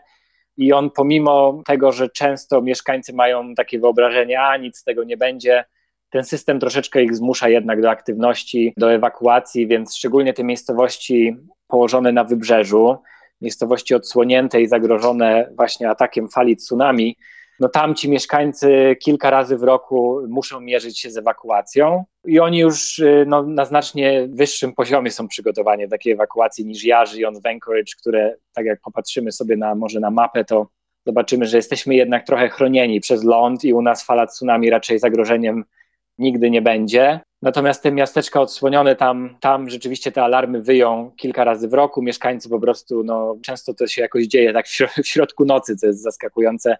I on, pomimo tego, że często mieszkańcy mają takie wyobrażenie, a nic z tego nie będzie, ten system troszeczkę ich zmusza jednak do aktywności, do ewakuacji, więc szczególnie te miejscowości położone na wybrzeżu, miejscowości odsłonięte i zagrożone właśnie atakiem fali tsunami, no tam ci mieszkańcy kilka razy w roku muszą mierzyć się z ewakuacją i oni już y, no, na znacznie wyższym poziomie są przygotowani do takiej ewakuacji niż ja, żyjąc w Anchorage, które tak jak popatrzymy sobie na może na mapę, to zobaczymy, że jesteśmy jednak trochę chronieni przez ląd i u nas fala tsunami raczej zagrożeniem nigdy nie będzie. Natomiast te miasteczka odsłonione, tam, tam rzeczywiście te alarmy wyją kilka razy w roku. Mieszkańcy po prostu, no, często to się jakoś dzieje tak w środku nocy, co jest zaskakujące.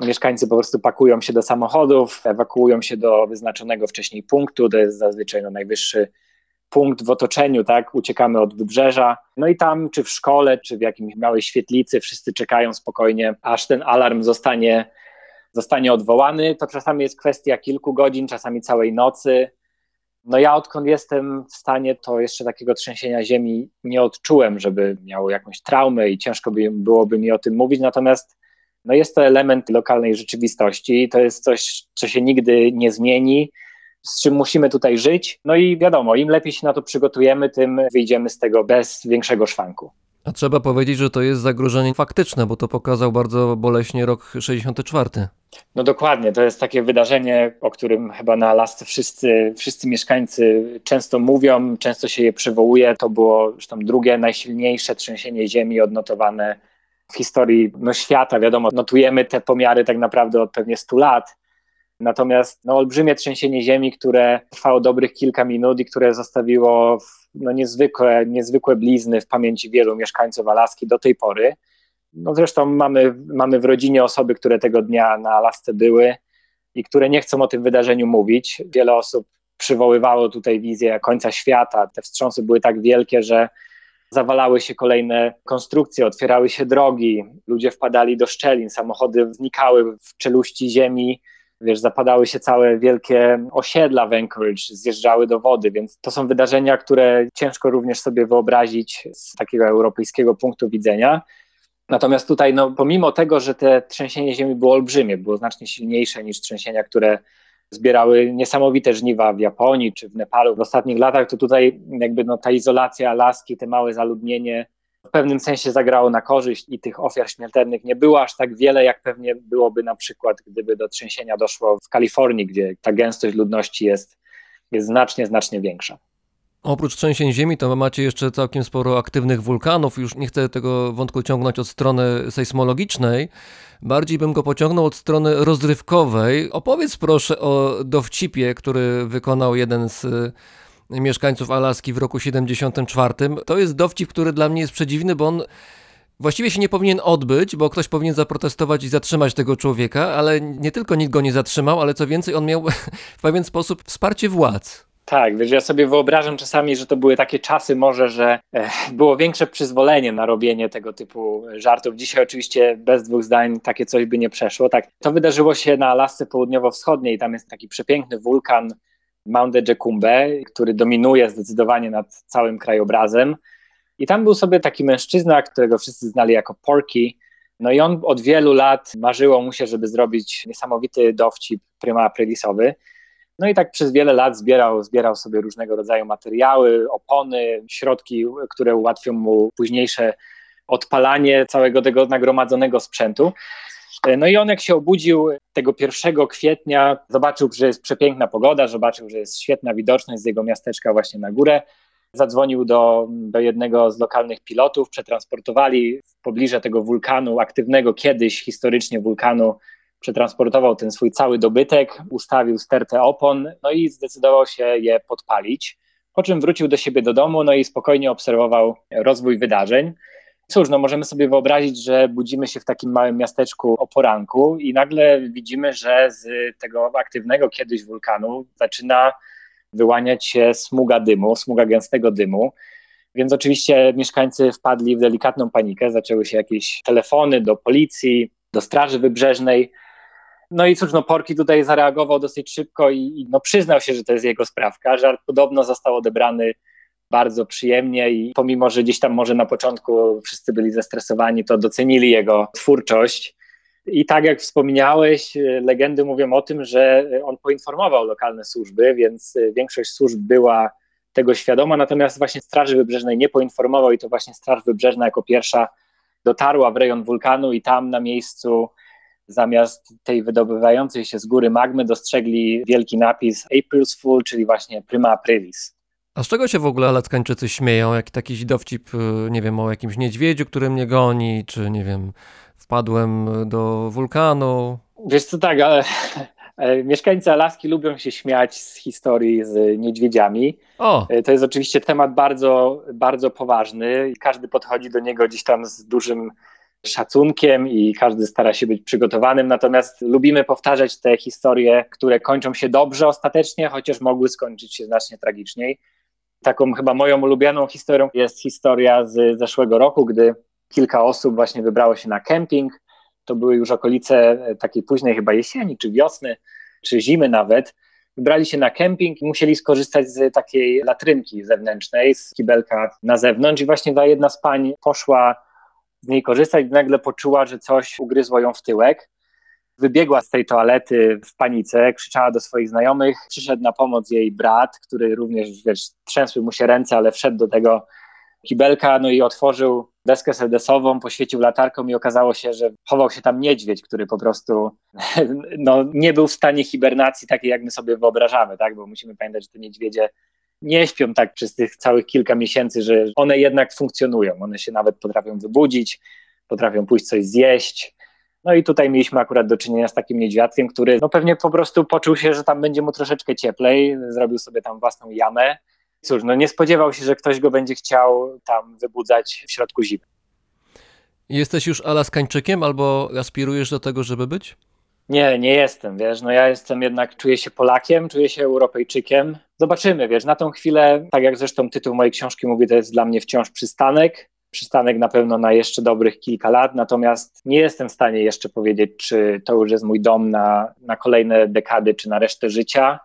Mieszkańcy po prostu pakują się do samochodów, ewakuują się do wyznaczonego wcześniej punktu, to jest zazwyczaj no, najwyższy punkt w otoczeniu, tak, uciekamy od wybrzeża, no i tam, czy w szkole, czy w jakimś małej świetlicy, wszyscy czekają spokojnie, aż ten alarm zostanie, zostanie odwołany, to czasami jest kwestia kilku godzin, czasami całej nocy, no ja odkąd jestem w stanie, to jeszcze takiego trzęsienia ziemi nie odczułem, żeby miało jakąś traumę i ciężko by, byłoby mi o tym mówić, natomiast no jest to element lokalnej rzeczywistości, to jest coś, co się nigdy nie zmieni, z czym musimy tutaj żyć. No i wiadomo, im lepiej się na to przygotujemy, tym wyjdziemy z tego bez większego szwanku. A trzeba powiedzieć, że to jest zagrożenie faktyczne, bo to pokazał bardzo boleśnie rok 64. No dokładnie, to jest takie wydarzenie, o którym chyba na Alasce wszyscy, wszyscy mieszkańcy często mówią, często się je przywołuje. To było zresztą drugie najsilniejsze trzęsienie ziemi odnotowane w historii no, świata. Wiadomo, notujemy te pomiary tak naprawdę od pewnie 100 lat. Natomiast no, olbrzymie trzęsienie ziemi, które trwało dobrych kilka minut i które zostawiło no, niezwykłe, niezwykłe blizny w pamięci wielu mieszkańców Alaski do tej pory. No zresztą mamy, mamy w rodzinie osoby, które tego dnia na Alasce były i które nie chcą o tym wydarzeniu mówić. Wiele osób przywoływało tutaj wizję końca świata. Te wstrząsy były tak wielkie, że zawalały się kolejne konstrukcje, otwierały się drogi, ludzie wpadali do szczelin, samochody wnikały w czeluści ziemi, wiesz, zapadały się całe wielkie osiedla w Anchorage, zjeżdżały do wody, więc to są wydarzenia, które ciężko również sobie wyobrazić z takiego europejskiego punktu widzenia. Natomiast tutaj, no, pomimo tego, że te trzęsienie ziemi było olbrzymie, było znacznie silniejsze niż trzęsienia, które zbierały niesamowite żniwa w Japonii czy w Nepalu w ostatnich latach, to tutaj jakby no, ta izolacja Alaski, te małe zaludnienie w pewnym sensie zagrało na korzyść i tych ofiar śmiertelnych nie było aż tak wiele, jak pewnie byłoby na przykład, gdyby do trzęsienia doszło w Kalifornii, gdzie ta gęstość ludności jest, jest znacznie, znacznie większa. Oprócz trzęsień ziemi, to macie jeszcze całkiem sporo aktywnych wulkanów. Już nie chcę tego wątku ciągnąć od strony sejsmologicznej. Bardziej bym go pociągnął od strony rozrywkowej. Opowiedz proszę o dowcipie, który wykonał jeden z mieszkańców Alaski w roku 74. To jest dowcip, który dla mnie jest przedziwny, bo on właściwie się nie powinien odbyć, bo ktoś powinien zaprotestować i zatrzymać tego człowieka, ale nie tylko nikt go nie zatrzymał, ale co więcej, on miał w pewien sposób wsparcie władz. Tak, wiesz, ja sobie wyobrażam czasami, że to były takie czasy może, że e, było większe przyzwolenie na robienie tego typu żartów. Dzisiaj oczywiście bez dwóch zdań takie coś by nie przeszło. Tak, to wydarzyło się na Alasce Południowo-Wschodniej. Tam jest taki przepiękny wulkan Mount Ejecumbe, który dominuje zdecydowanie nad całym krajobrazem. I tam był sobie taki mężczyzna, którego wszyscy znali jako Porky. No i on od wielu lat marzyło mu się, żeby zrobić niesamowity dowcip prima aprilisowy. No i tak przez wiele lat zbierał, zbierał sobie różnego rodzaju materiały, opony, środki, które ułatwią mu późniejsze odpalanie całego tego nagromadzonego sprzętu. No i on jak się obudził tego 1 kwietnia, zobaczył, że jest przepiękna pogoda, zobaczył, że jest świetna widoczność z jego miasteczka właśnie na górę. Zadzwonił do, do jednego z lokalnych pilotów, przetransportowali w pobliże tego wulkanu, aktywnego kiedyś historycznie wulkanu przetransportował ten swój cały dobytek, ustawił stertę opon, no i zdecydował się je podpalić. Po czym wrócił do siebie do domu, no i spokojnie obserwował rozwój wydarzeń. Cóż, no możemy sobie wyobrazić, że budzimy się w takim małym miasteczku o poranku i nagle widzimy, że z tego aktywnego kiedyś wulkanu zaczyna wyłaniać się smuga dymu, smuga gęstego dymu. Więc oczywiście mieszkańcy wpadli w delikatną panikę, zaczęły się jakieś telefony do policji, do Straży Wybrzeżnej. No i cóż, no Porki tutaj zareagował dosyć szybko i, i no przyznał się, że to jest jego sprawka. Żart podobno został odebrany bardzo przyjemnie i pomimo, że gdzieś tam może na początku wszyscy byli zestresowani, to docenili jego twórczość. I tak jak wspomniałeś, legendy mówią o tym, że on poinformował lokalne służby, więc większość służb była tego świadoma, natomiast właśnie Straży Wybrzeżnej nie poinformował i to właśnie Straż Wybrzeżna jako pierwsza dotarła w rejon wulkanu i tam na miejscu zamiast tej wydobywającej się z góry magmy dostrzegli wielki napis April's Fool, czyli właśnie Prima Aprilis. A z czego się w ogóle Alaskańczycy śmieją? Jak taki dowcip, y, nie wiem, o jakimś niedźwiedziu, który mnie goni, czy nie wiem, wpadłem do wulkanu? Wiesz co, tak, ale mieszkańcy Alaski lubią się śmiać z historii z niedźwiedziami. O. E, to jest oczywiście temat bardzo, bardzo poważny i każdy podchodzi do niego gdzieś tam z dużym szacunkiem i każdy stara się być przygotowanym, natomiast lubimy powtarzać te historie, które kończą się dobrze ostatecznie, chociaż mogły skończyć się znacznie tragiczniej. Taką chyba moją ulubioną historią jest historia z zeszłego roku, gdy kilka osób właśnie wybrało się na kemping. To były już okolice takiej późnej chyba jesieni, czy wiosny, czy zimy nawet. Wybrali się na kemping i musieli skorzystać z takiej latrynki zewnętrznej, z kibelka na zewnątrz i właśnie ta jedna z pań poszła z niej korzystać, nagle poczuła, że coś ugryzło ją w tyłek. Wybiegła z tej toalety w panice, krzyczała do swoich znajomych. Przyszedł na pomoc jej brat, który również, wiesz, trzęsły mu się ręce, ale wszedł do tego kibelka, no i otworzył deskę sedesową, poświecił latarką i okazało się, że chował się tam niedźwiedź, który po prostu no, nie był w stanie hibernacji takiej, jak my sobie wyobrażamy, tak? bo musimy pamiętać, że te niedźwiedzie nie śpią tak przez tych całych kilka miesięcy, że one jednak funkcjonują. One się nawet potrafią wybudzić, potrafią pójść coś zjeść. No i tutaj mieliśmy akurat do czynienia z takim niedźwiadkiem, który no pewnie po prostu poczuł się, że tam będzie mu troszeczkę cieplej, zrobił sobie tam własną jamę. Cóż, no nie spodziewał się, że ktoś go będzie chciał tam wybudzać w środku zimy. Jesteś już Alaskańczykiem albo aspirujesz do tego, żeby być? Nie, nie jestem, wiesz, no ja jestem jednak, czuję się Polakiem, czuję się Europejczykiem. Zobaczymy, wiesz, na tą chwilę, tak jak zresztą tytuł mojej książki mówi, to jest dla mnie wciąż przystanek. Przystanek na pewno na jeszcze dobrych kilka lat, natomiast nie jestem w stanie jeszcze powiedzieć, czy to już jest mój dom na, na kolejne dekady, czy na resztę życia.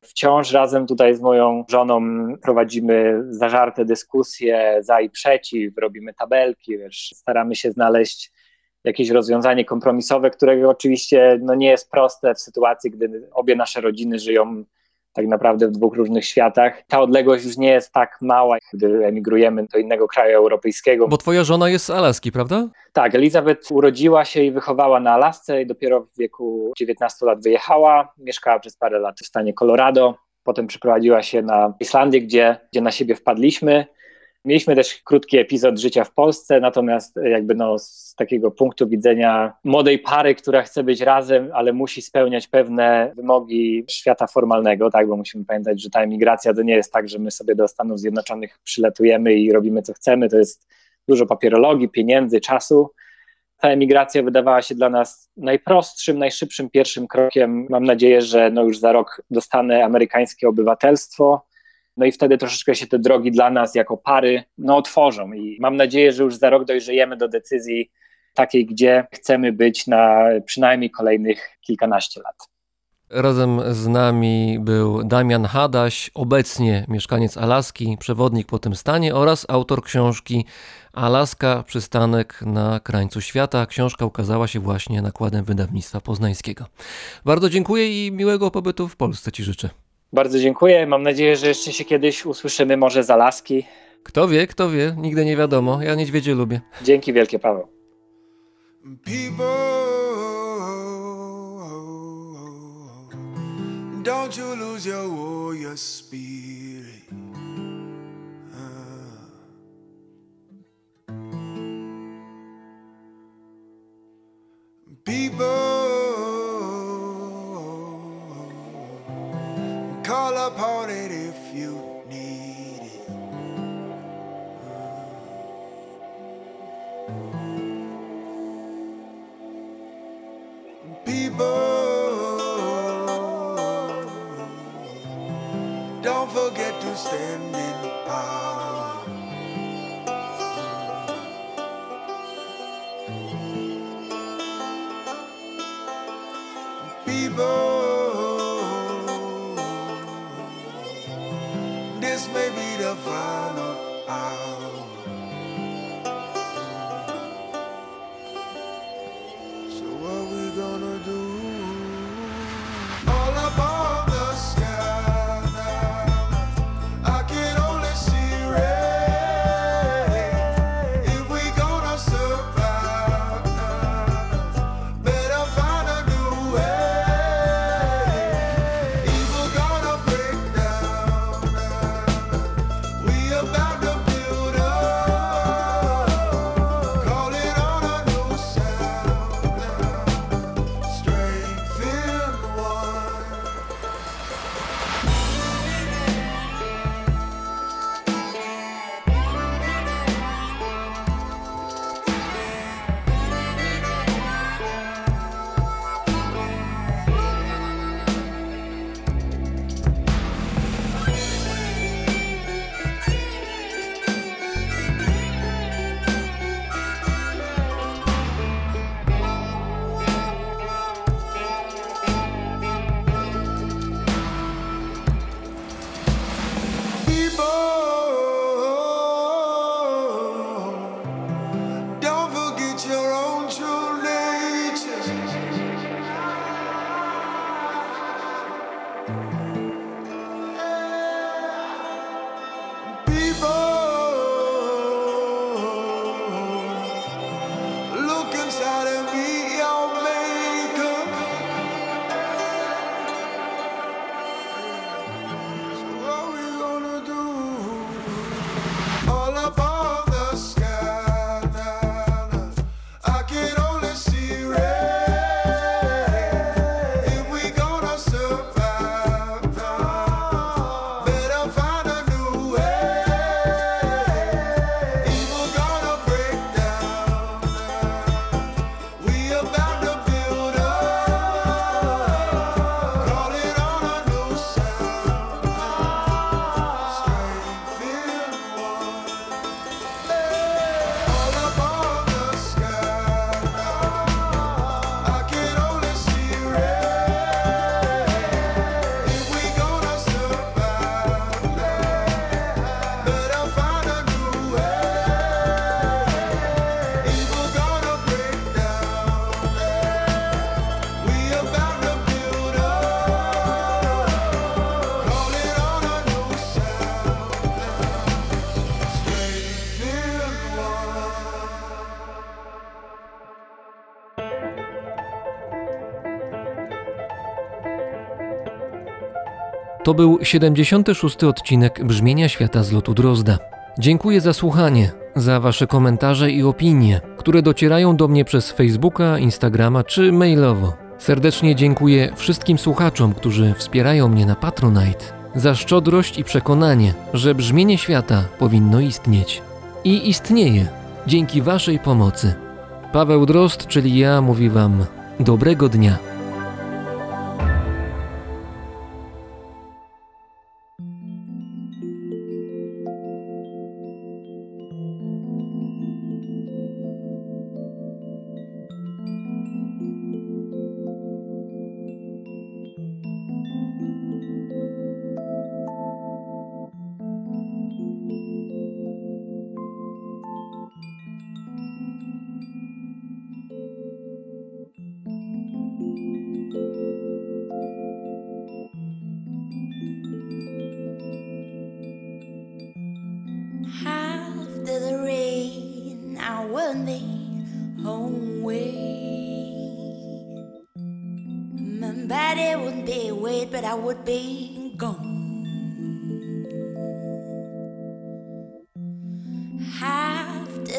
Wciąż razem tutaj z moją żoną prowadzimy zażarte dyskusje za i przeciw, robimy tabelki, wiesz, staramy się znaleźć jakieś rozwiązanie kompromisowe, którego oczywiście no, nie jest proste w sytuacji, gdy obie nasze rodziny żyją tak naprawdę w dwóch różnych światach. Ta odległość już nie jest tak mała, gdy emigrujemy do innego kraju europejskiego. Bo twoja żona jest z Alaski, prawda? Tak, Elizabeth urodziła się i wychowała na Alasce i dopiero w wieku 19 lat wyjechała. Mieszkała przez parę lat w stanie Colorado. Potem przeprowadziła się na Islandię, gdzie, gdzie na siebie wpadliśmy. Mieliśmy też krótki epizod życia w Polsce, natomiast jakby no z takiego punktu widzenia młodej pary, która chce być razem, ale musi spełniać pewne wymogi świata formalnego, tak, bo musimy pamiętać, że ta emigracja to nie jest tak, że my sobie do Stanów Zjednoczonych przylatujemy i robimy co chcemy, to jest dużo papierologii, pieniędzy, czasu. Ta emigracja wydawała się dla nas najprostszym, najszybszym pierwszym krokiem. Mam nadzieję, że no już za rok dostanę amerykańskie obywatelstwo no i wtedy troszeczkę się te drogi dla nas jako pary no, otworzą i mam nadzieję, że już za rok dojrzejemy do decyzji takiej, gdzie chcemy być na przynajmniej kolejnych kilkanaście lat. Razem z nami był Damian Hadaś, obecnie mieszkaniec Alaski, przewodnik po tym stanie oraz autor książki Alaska przystanek na krańcu świata. Książka ukazała się właśnie nakładem wydawnictwa poznańskiego. Bardzo dziękuję i miłego pobytu w Polsce Ci życzę. Bardzo dziękuję. Mam nadzieję, że jeszcze się kiedyś usłyszymy może z Alaski. Kto wie, kto wie, nigdy nie wiadomo. Ja niedźwiedzie lubię. Dzięki wielkie, Paweł. People, don't you lose your warrior spirit. To był 76. odcinek Brzmienia Świata z lotu Drozda. Dziękuję za słuchanie, za Wasze komentarze i opinie, które docierają do mnie przez Facebooka, Instagrama czy mailowo. Serdecznie dziękuję wszystkim słuchaczom, którzy wspierają mnie na Patronite, za szczodrość i przekonanie, że brzmienie świata powinno istnieć. I istnieje dzięki Waszej pomocy. Paweł Drozd, czyli ja, mówi Wam dobrego dnia.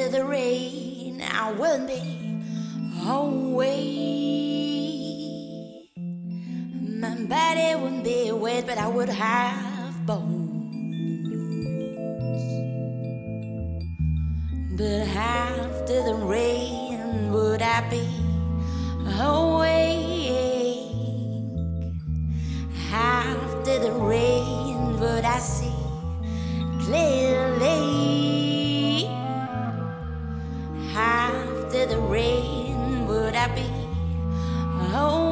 The rain, I will be home My body would be wet, but I would have bones. But after the rain, would I be awake? After the rain, would I see clearly? I